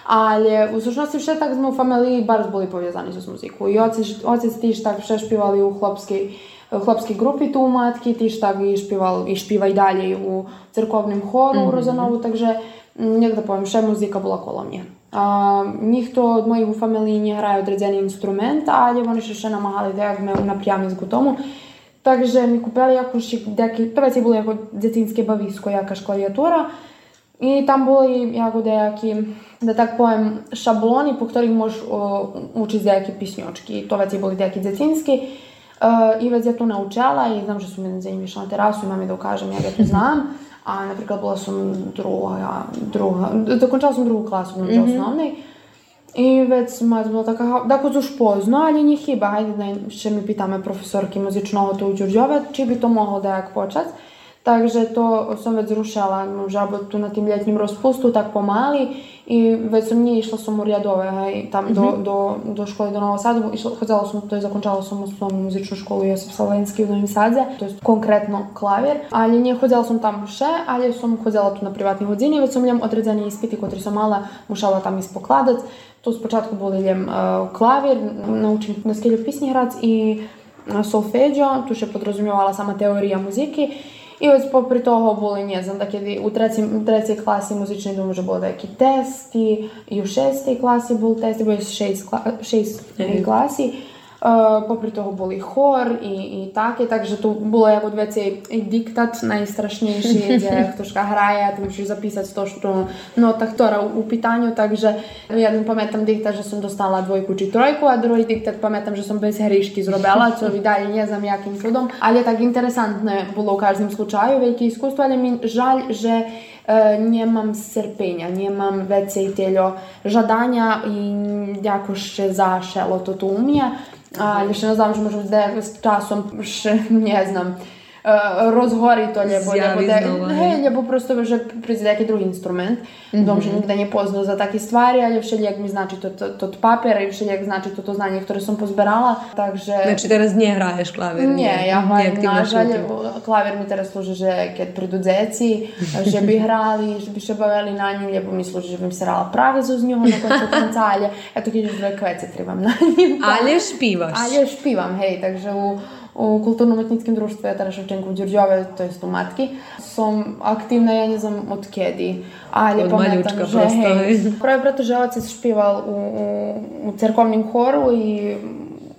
Але у сущності ще так ми у фамілії барз були пов'язані з музикою. І отець, отець теж так ще співали у хлопській, хлопській групі ту матки, теж так і співав, і співав і далі у церковним хору у Розанову, takže м, як да повім, ще музика була коло мене. А, ніхто в моїй фамілії не грає відрізаний інструмент, але вони ще намагали як ми напрямі з готому. Takže mi kupili jakož deki, to bolo ako detinské bavisko, jakáž klaviatúra. I tam boli ako nejaký, da tak poviem, šabloni, po ktorých môžeš uh, učiť nejaké písňočky. To veci boli nejaké detinské. Uh, I vec ja to naučala i znam, že su mi za njim išla na terasu i mami da ukažem, ja ga to znam. a naprijed bila sam druga, druga, dokončala sam drugu klasu, znači mm-hmm. osnovnej. I već sam mać bila taka, ko zuš pozno, ali nije hiba, hajde da še mi pita me profesorki muzično ovo to u Đurđove, či bi to mogla da jak počet. Takže to sam već zrušala žabotu na tim ljetnjim rozpustu, tak pomali i već sam nije išla sam u Rjadove, aj, tam mm-hmm. do, mhm. do, do škole do Nova Sadu, išla, hodala sam, to je zakončala sam u osnovnu muzičnu školu Josip Slovenski u Novim Sadze, to je konkretno klavir, ali nije hodala sam tam še, ali sam hodala tu na privatnih hodini, već sam ljem odredzeni ispiti, kotri sam mala, mušala tam ispokladac, to s početku boli ljem e, uh, klavir, naučim na skilju pisnji hrac i e, solfeđo, tu še podrazumijevala sama teorija muziki i već popri toho boli, ne znam, da kedy u trećem, trećoj klasi muzični dom že bolo neki testi, i u šestej klasi bol testi, boli šest, kla, šest klasi. Uh, popri toho boli chor i, i také, takže tu bolo jako veci i diktat najstrašnejší, kde ktožka hraje a ty musíš zapísať to, što nota, ktorá u, u pitanju, takže jednom pamätám diktat, že som dostala dvojku či trojku a druhý diktat pamätám, že som bez hryšky zrobila, co vidali nie znam jakým čudom, ale tak interesantné bolo v každém slučaju, veľké iskustvo, ale mi žalj, že eh, nie mam srpenja, nie mam vecej teljo žadanja i jako še zašelo to to umije. Znam, že možda da s časom še ne znam e, rozgori to ljebo, Zjavi ljebo, da, znova, he, hej. ljebo prosto že priđe neki drugi instrument. Dom, že nigde nie poznao za takie stvari, ali všelijak mi znači to, to, to papira i všelijak znači to, to znanje, ktoré som pozberala. Takže... Znači teraz nie hraješ klavir? Nie, ja nie hvajem aktivno nažalj, šutim. klavir mi teraz služi, že keď prídu dzeci, že by hrali, že by še bavili na njim, lebo mi služi, že by im se rala pravizu z njom na koncu konca, ali eto keď už dve kvece trebam na njim. Але špivaš. Ali špivam, hej, takže u, u kulturno-umetnickim društvu Jetara Ševčenko u Đurđove, to jest u Matki, som aktivna, ja ne znam od kedi. Ali Od pametam, maljučka že, prosto, hej, preto, že otac špival u, u, u cerkovnim horu i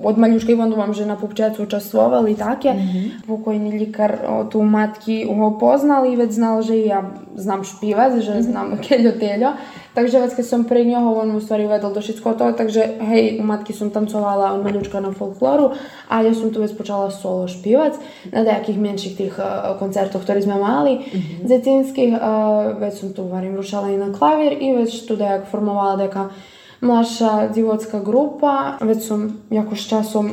od maliuszkiej wam, że na pupczecu uczestwował i takie. Mhm. Pokojny liker tu matki go poznał i więc znał, że ja znam śpiewać, że mhm. znam kelio-telio. Także więc kiedy sam при нього, він у створі ведел до всього того, так же, гей, у матки сум танцювала малючка на фолклору, а я сум туди почала соло співати на деяких менших тих концертах, які ми мали, mm-hmm. дитинських, вець сум ту варім рушала і на клавір, і вець туди як формувала дека наша дивотска група. Веќе сум јако часом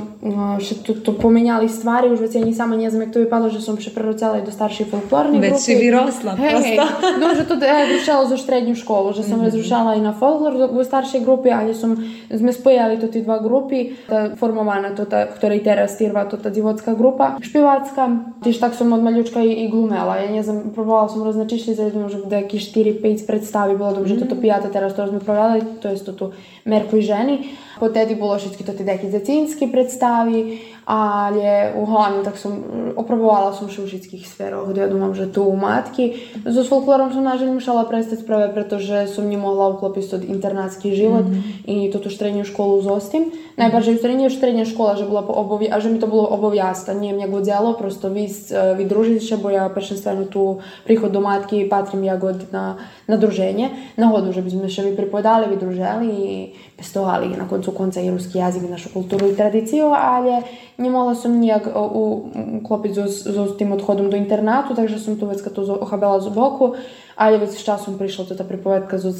што то поменјали ствари, уж веќе не само не знам тој падо што сум ше прерацала и до старши фолклорни групи. Веќе ви росла просто. Дуже тоа е разрушала за средњу школу, што сум разрушала и на фолклор во старши групи, али сум сме спојали тоти два групи, формована тоа која и тера стирва тоа дивотска група, шпивацка. Ти штак сум од малючка и, и глумела. Ја не знам, пробувала сум разначишли за едно може да ки 4-5 представи било добро што тоа пијата терас тоа сме правела, тоа е тоа Merkoj ženi. Po Tedi Bulošički to ti Deki Zecinski predstavi, ale u hlavne tak som, oprobovala som všu všetkých sféroch, kde ja dúfam, že tu u matky. So folklorom som nažiaľ musela prestať práve pretože som nemohla uklopiť tot internátsky život mm-hmm. i túto strednú školu zostam. Najbardziej stredne, stredná škola, že bola po obovi, a že mi to bolo oboviazka, nie, mňa godjalo prosto vysť, e, vydružiť sa, bo ja prvenstveno tu prihod do matky patrim ja god na, na druženje. Nahodu, že by sme še mi pripovedali, vydruželi i pestovali na koncu konca i ruski jazik, našu kulturu i tradiciju, ali не могла som ніяк о, у, уклопити з, з тим odходом до інтернату, takže som tu vecka to ochabela z boku, ale već s časom prišla to ta pripovedka zo,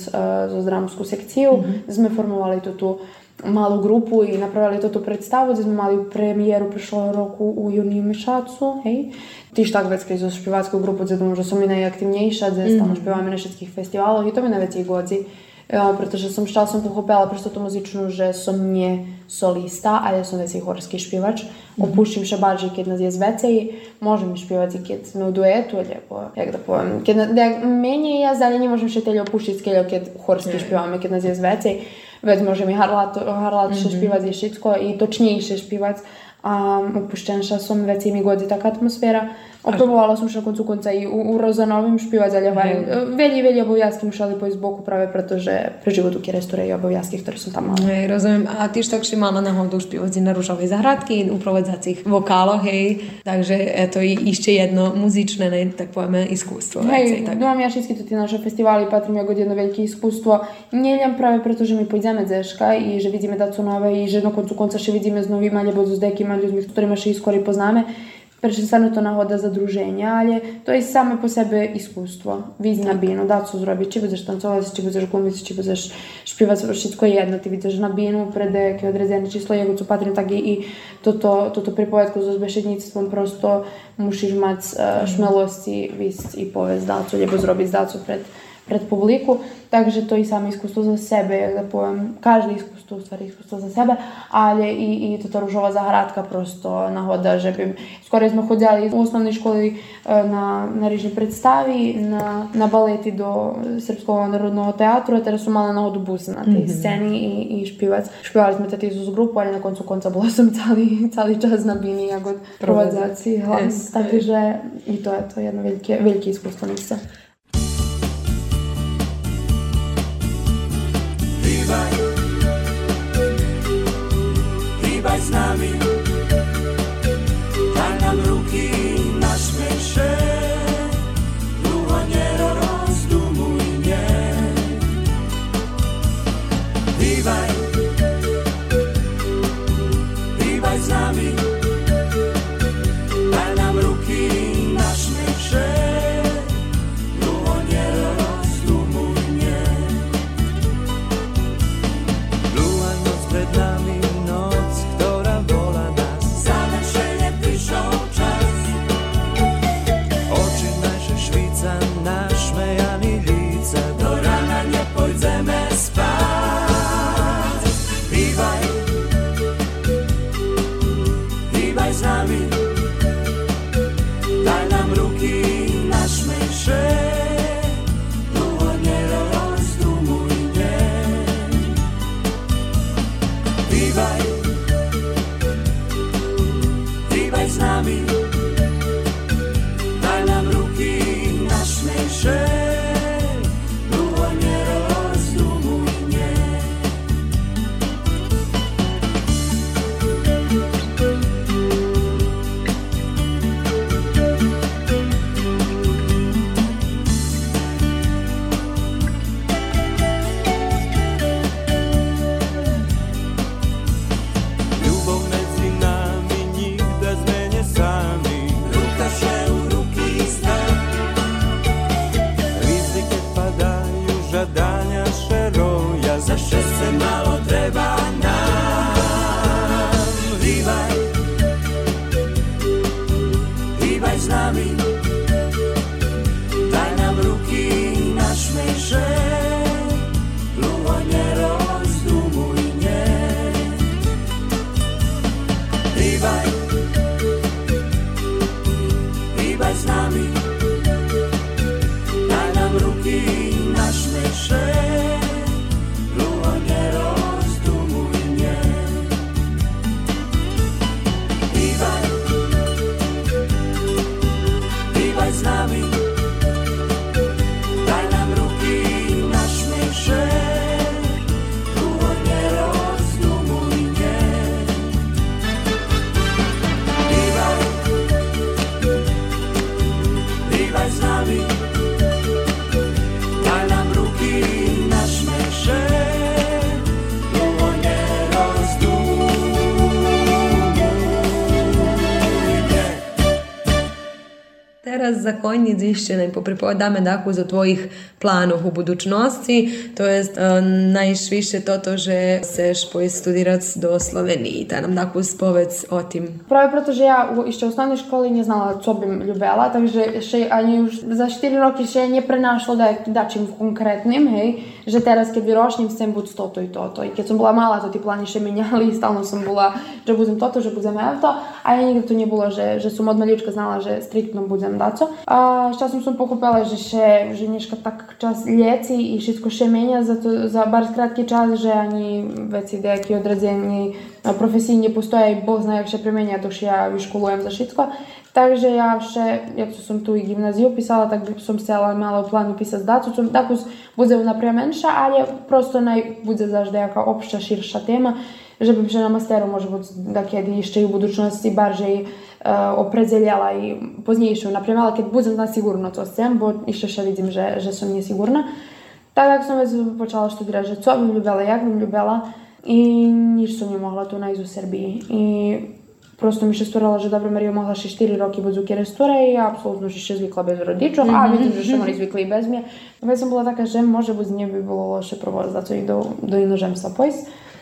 zo dramsku sekciju, sme formovali to tu malú grupu i napravili to tu predstavu, gdje sme mali premijeru prošlого roku u Juni Mišacu, hej. Tiž tak vecka zo špivackú grupu, gdje думаю, že som i najaktivnejša, gdje stalno špivame na všetkých festivaloch i to mi najvecej godzi. Ja, pretože som s časom pochopila prosto tú muzičnú, že som nie solista, a ja sam već horski špivač. Mhm. Opuštim še bardziej, kiedy nas jest więcej, możemy śpiewać kiedy my w duetu, albo jak da powiem, kiedy jak mniej jest, ale nie możemy się tyle opuścić, kiedy chórski śpiewamy, kiedy nas jest więcej, więc możemy harlat, harlat mm -hmm. i wszystko mhm. i toczniejsze. Um, opuszczęsza są, więcej mi godzi taka atmosfera. Опробувала сум ще на концу конца и у, у Розановим шпива заляваем. Вели вели обов'язки мушали по збоку праве, pretože pre životu kjerestore i обов'язки, ktoré som tam mala. Hej, rozumiem. A ty tak si mala náhodou špívať na Ružovej zahradky, uprovodzacích vokáloch, hej. Takže je to i ešte jedno muzičné, ne, tak povieme, iskústvo. Hej, viacej, tak. думам, ja všetky tu tie naše festivali patrím ako jedno veľké iskustvo. Nejdem práve preto, že my pôjdeme dzeška i že vidíme daco nové i že na koncu konca še vidíme s novým alebo s dekima ľuďmi, s ktorými še i skôr poznáme. przestanę to na chodę za drużenie, ale to jest same po sobie iskustwo. Widz tak. na bienu, mhm. da co zrobić, czy będziesz tancować, czy będziesz gumić, czy będziesz śpiewać, wszystko jedno. Ty widzisz na bienu, przed jakie odredzenie czyslo, jego co patrzę, tak i to, to, to, to przypowiedku ze zbeszednictwem prosto musisz mieć e, śmiałości, wiedzieć i powiedz, da co, albo zrobić, da co przed pred publiku. Takže to i samo iskustvo za sebe, jak da povem, každé iskustvo, u stvari iskustvo za sebe, ali i, i toto ružova zahradka prosto nahoda, že bi, skoro smo hodili u osnovnoj školi e, na, na rižni predstavi, na, na baleti do Srpskog narodnog teatru, a teraz su mala nahodu busa na tej sceni i, i špivac. Špivali smo tati Izus grupu, ali na koncu konca bila sam cali, cali čas na bini, jak od provodzaci hlas. Yes. Takže i to je to jedno velike, velike iskustvo nice. najspokojniji izvišćena i popripowiadamy dakle za tvojih planov u budućnosti, to jest e, najviše to to, že seš poji do Sloveniji, da nam dakle spovec o tim. Pravi proto, že ja u, išće u osnovnoj školi nie znala, co bym ljubela, takže še, ani už za 4 roky še nie prenašlo da, da čim konkretnim, hej, že teraz kad rošnim sem bud to, to i to, to. I kad sam bila mala, to ti plani še menjali i stalno sam bila že budem toto, že budem to, a ja nikdy to nebolo, že, že som od malička znala, že striktno budem daco. A z som pochopila, že še, že dneška tak čas lieci i všetko še menja za, to, za bar kratki čas, že ani veci деякі odredzeni profesijні postoje i Bog zna jak še premenja, to što ja vyškolujem za všetko. Takže ja še, jak som tu i gimnaziju pisala, tak by som malo u planu pisati dacu, som tako bude naprijed menša, ali prosto naj bude zažde jaka opšća, širša tema, żeby przynajmniej masteru może da kiedy jeszcze i u budućnosti bardziej e, opredeljala i poznijejšu naprema, ali kad budem na sigurno to sem, bo jeszcze się vidim, że, że są niesigurna. Tak, jak sam zaczęła študirati, že co bym ljubila, jak bym ljubila i nic sam nie mogła tu w Serbii I prosto mi się sturala, że dobra Maria mogła się 4 roki bo zuke restura i absolutnie się še zvikla bez rodziców, mm -hmm. a vidim, že še oni zvikli bez mnie. Već sam bila taka, może može bud nje było bilo loše za co i do, do inožemstva pojs.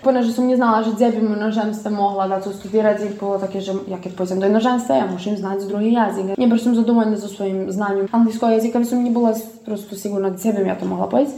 ponieważ sam nie znala, że dziewim mnożemstwem mogla da co studirać i było takie, że jakie poziom do mnożemstwa, ja muszę im znać drugi język. Nie byłem zadowolony ze swoim znaniem angielskiego języka, więc nie była po prostu sigurna, gdzie bym ja to mogła powiedzieć.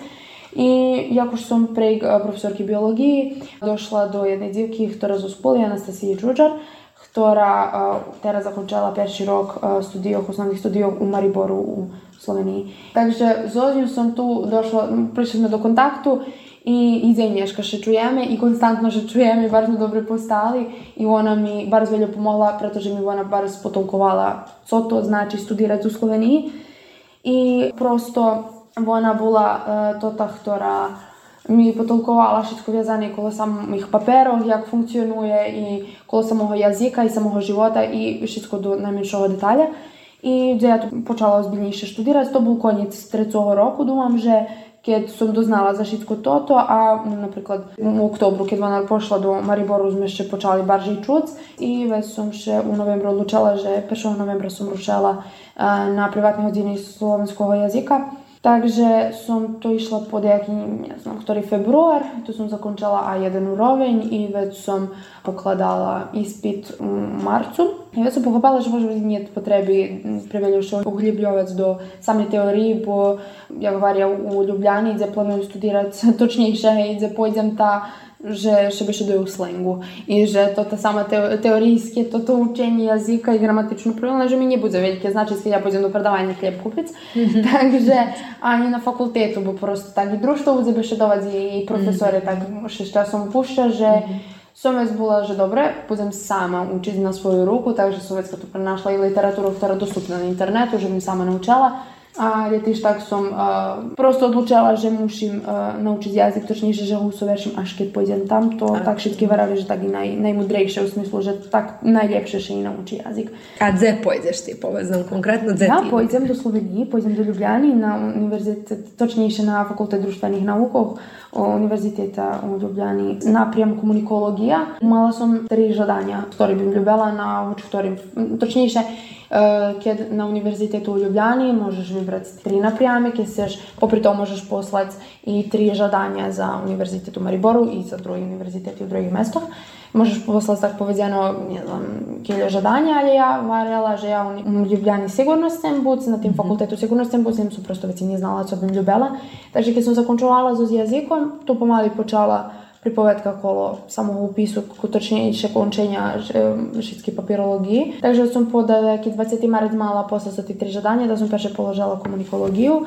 І якось сум при професорки біології дійшла до єдної дівки, хто з школі Анастасії Джуджар, хтора тера закончила перший рок студіях, основних студіях у Марібору у Словенії. Также зовсім сам ту дошла, прийшли ми до контакту i i Nješka še čujeme i konstantno še čujeme, bardzo dobro postali i ona mi bardzo veljo pomogla, pretože mi ona bardzo potolkovala co to znači studirati u Sloveniji. I prosto ona була uh, to ta, ktorá mi потолкувала všetko в'язане коло самих паперів, як функціонує, і коло самого язика, і самого живота, і všetko до найменшого деталя. І де я почала озбільніше штудувати, то був конець третього року, думам, že keď som doznala za všetko toto a no, napríklad u oktobru, keď ona pošla do Mariboru, sme ešte počali bardziej čuť i već som še u novembru odlučala, že 1. novembra som rušala uh, na privatnej hodini slovenského jazyka. Takže som to išla pod jaký, neznam, ktorý február, tu som zakončala a jeden úroveň i veď som pokladala ispit v marcu. I som pochopila, že možno nie potreby preveľušo uhlibľovať do samej teórii, bo ja hovoria u Ljubljani, kde plánujem studirať točnejšie, kde pôjdem tá ta že še bi še doju slengu i že to ta sama teo, teorijske, to to učenje jazika i gramatično pravilno, že mi не буде велике значить, я пойдем до продавання хліб купити. Takže ani na fakultetu, bo prosto tak i društvo bude bi še dovadzi i profesori tak še s časom pušća, že som već bila, že dobre, budem sama učiti na svoju ruku, takže som već tu prenašla i literaturu, ktorá dostupna na internetu, že mi a ja tiež tak som uh, prosto odlučala, že musím uh, naučiť jazyk, točnejšie, že ho usoverším, až keď pôjdem tamto. Ano. Tak všetky varali, že taký naj, najmudrejšie v smyslu, že tak najlepšie sa naučí jazyk. A kde pôjdeš ty, povedz nám Ja pôjdem do Slovenii, pôjdem do Ljubljany na univerzitet, točnejšie na fakulte družstvených naukov. Univerziteta u Ljubljani naprijam komunikologija. Mala sam tri žadanja, ktoré bym ljubela na uč ktorým, točnejšie, e, keď na univerzitetu u Ljubljani možeš vybrati tri naprijame, keď chceš, popri tom možeš poslati i tri žadanja za univerzitet u Mariboru i za drugi univerziteti u drugih mestах. Možeš poslati, tak povedeno, ne znam, žadanja, ali ja varjela, že ja u Ljubljani sigurno mhm. sem buc, na tim fakultetu sigurno sem buc, sem su prosto većini znala, co bim ljubela. Takže, kad sam zakončovala z jezikom, to pomali počala pripovedka kolo samoupisu, točnije še končenja šitski papirologiji. Takže sam po 20 marec mala poslati tri žadanja, da sam peše pa položala komunikologiju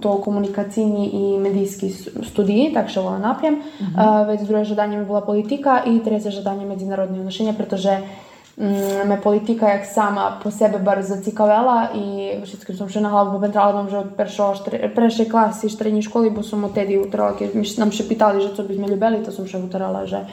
to komunikacijni i medijski s- studiji, tak što vola naprijem. A, već druge žadanje mi bila politika i treće žadanje međunarodne odnošenja, pretože mm, me politika jak sama po sebe bar zacikavela i všetkým som še na hlavu popentrala, mám, že štre, prešej klasy, štrední školy, bo som odtedy utrala, keď nám še pýtali, že co by sme ľubeli, to som še utrala, že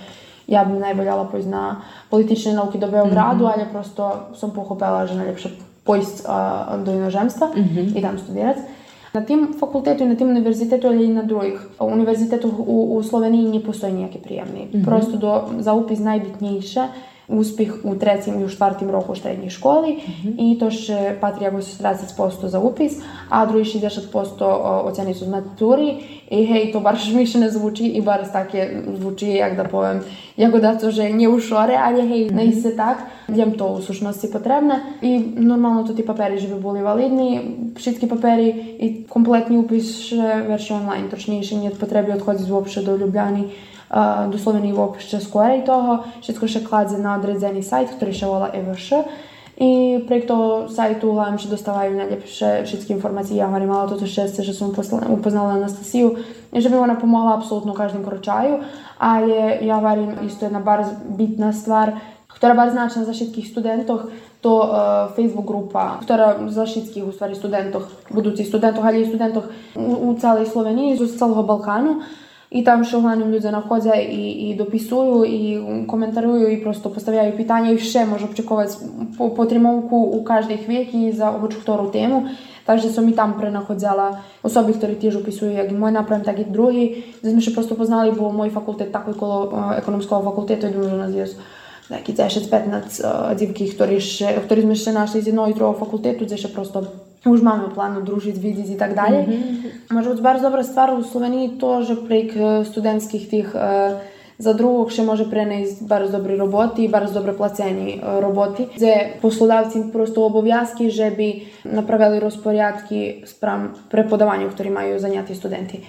ja by najvoljela pojsť na politične nauky do Beogradu, ale prosto som pochopila, že najlepše pojsť a, do inozemstva i tam studirati na tim fakultetu i na tim univerzitetu ali i na drugih. Univerzitetu u, Sloveniji ne postoji nijaki prijemni. Mhm. Prosto za upis najbitnije najbitніше успіх у третім і у четвертім року середньої школи, і тож е, патрія 30% за upis, а другий 60% о, оцінюють з матури, і гей, то барш міше не звучить, і барш таке звучить, як да повем, як да то вже не у шоре, але гей, не ісе так, їм то у сущності потрібне, і нормально то ті папери, щоб були валідні, всі папери, і компletний upis ще верші онлайн, точніше, нет потреби відходити взагалі до Любляни, uh, do Slovenije uopšte skore i toho. Všetko še kladze na odredzeni sajt, ktorý še volá EVŠ. І prek toho sajtu hlavám, že dostávajú najlepšie všetky informácie. Ja hovorím, ale toto šťastie, že som upoznala Anastasiu, že by ona pomohla apsolutno každým kročaju, ale ja hovorím, isto jedna bar bitna stvar, ktorá bar značná za všetkých studentoch, to uh, Facebook grupa, ktorá za všetkých u stvari studentoch, budúcich studentoch, ali i studentoch u, u celej Sloveniji, z celého Balkánu. I tam što uglavnom ljudi naходя i, i dopisuju i komentaruju i prosto postavljaju pitanja i vše može očekovati po, po trimovku u každej chvíľky za oboč ktorú tému. Takže som i tam prenachodzala osoby, ktorí tiež upisujú jak môj nápravim, tak i druhý. Kde sme še prosto poznali, bo môj fakultet tako okolo uh, ekonomského fakultetu je duže nás jest 10-15 uh, dívky, ktorí, še, ktorí sme ešte našli z jedného i druhého fakultetu, kde še prosto už máme u planu družiť, vidieť i tak dalje. Može biti bar dobra stvar u Sloveniji to, že prek eh, studentskih tih eh, za drugog še može prenesti bar dobri roboti i bar dobre placeni eh, roboti. Gdje poslodavci prosto obovязки, že bi napravili rozporiadki spram prepodavanja, ktorý majú zaňatí studenti.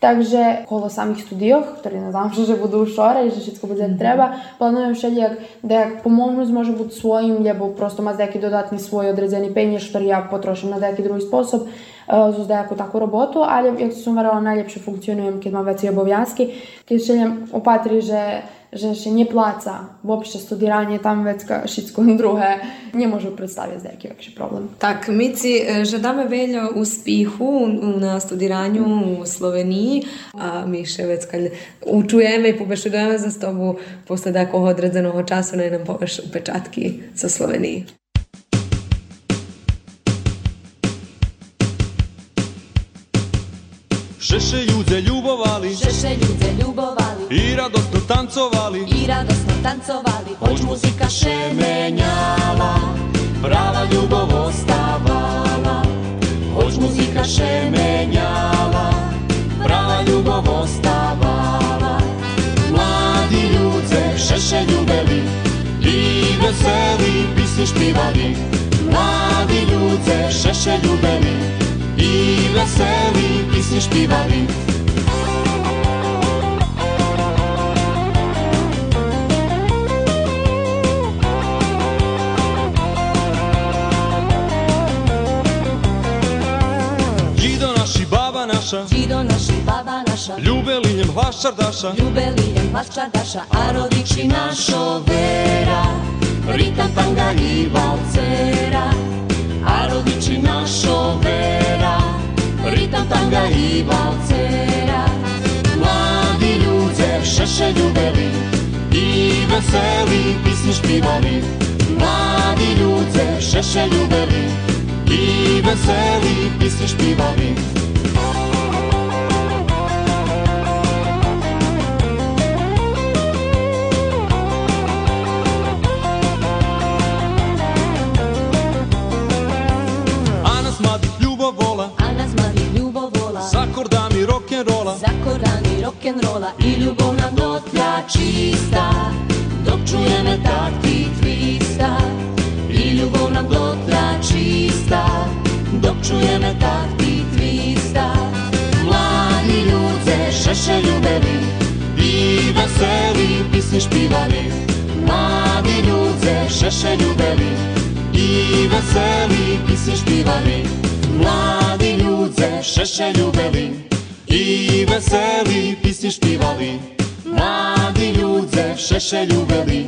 Takže kolo samych studiów, które nadam že budú budu wczoraj, że wszystko będzie jak mhm. treba, plánujem jeszcze da jak po možnosti može biti svojim, lebo prosto mať nejaký dodatný svoj odredzeni penješ, ktorý ja potrošim na nejaký druhý spôsob, uh, e, za neku takvu robotu, ale jak som varala najlepšie funkcionujem, keď mám veci obovjanski, keď želim opatriti, že женщин не плаца вопшто студирање там вецка шицко друге не може представити за які векші проблем. Так, ми ці жадаме вельо успіху на студиранju у Словенії, а ми ще вецка учуємо і побешедуємо за з тобою після такого одредзеного часу, не нам повеш у печатки за Словенії. Šeše ljude ljubovali. Šeše ljude ljubovali. I radosno tancovali. I radosno tancovali. Hoć muzika še menjala Prava ljubav ostavala. Hoć muzika še menjala Prava ljubav ostavala. Mladi ljude šeše ljubeli I veseli pismi špivali. Mladi ljude šeše ljubeli i veseli pisnie śpiewali. Dzido nasi, baba nasza, Dzido nasi, baba nasza, Ljube linjem vas čardaša, Ljube linjem vas čardaša, a rodiči našo vera, Ritam tanga i valcera. A našo vera Ritam tanga i valcera. Mladi ljude šeše ljubeli I veseli pismi špivali. Mladi ljude šeše ljubeli I veseli pismi špivali I ljubav nam dotlja čista Dok čuje me takti twista. I ljubav nam dotlja čista Dok čuje me takti twista. Mladi ljude šeše ljubeli I veseli pismi špivali Mladi ljude šeše ljubeli I veseli pismi špivali Mladi ljude šeše ljubeli і веселі пісні співали, мати людзе ще ще любили,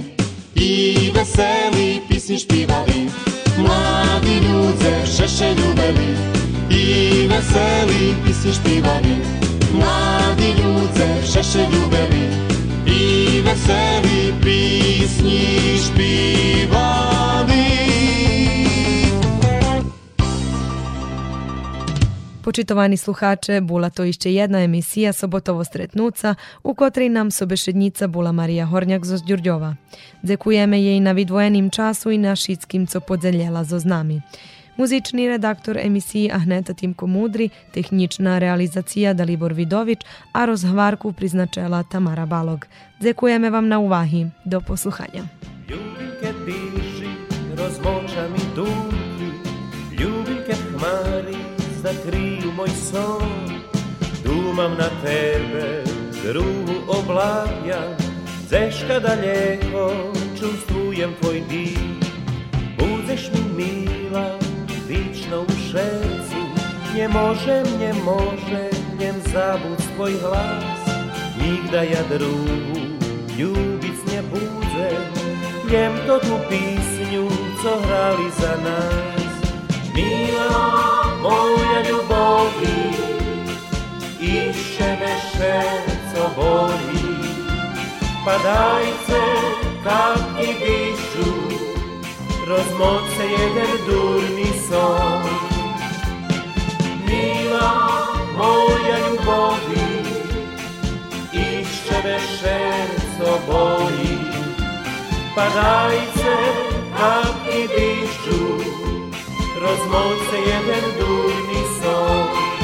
і веселі пісні співали, мати людзе ще ще любили, і веселі пісні співали, мати людзе ще ще любили, і веселі пісні співали. Počitovaní sluhače, bola to ešte jedna emisija Sobotovo stretnúca, u kotrej nam sobešednica bola Marija Hornjak zo Zdjurdjova. Dzekujeme jej na vidvojenim času i na šitskim, co podzeljela zo z nami. Muzični redaktor emisiji Ahneta Timko Mudri, tehnična realizacija Dalibor Vidović, a rozhvarku priznačela Tamara Balog. Dzekujeme vam na uvahi. Do posluchania. Ljubim, môj son. Dúmam na tebe, druhu obláviam, zeška daleko, čustvujem tvoj dých. Budeš mi mila, vično u šercu, nie možem, nie možem, niem zabud tvoj hlas. Nigda ja druhu ljubic nie budem, niem to tu pisniu, co hrali za nas. Mila, moja ljubovi Iše me šerco boli. Padajce kapki dišu Rozmoce jeden durni son. Mila moja ljubovi Iše me šerco boli. Padajce kapki razmoc se je verduni sok.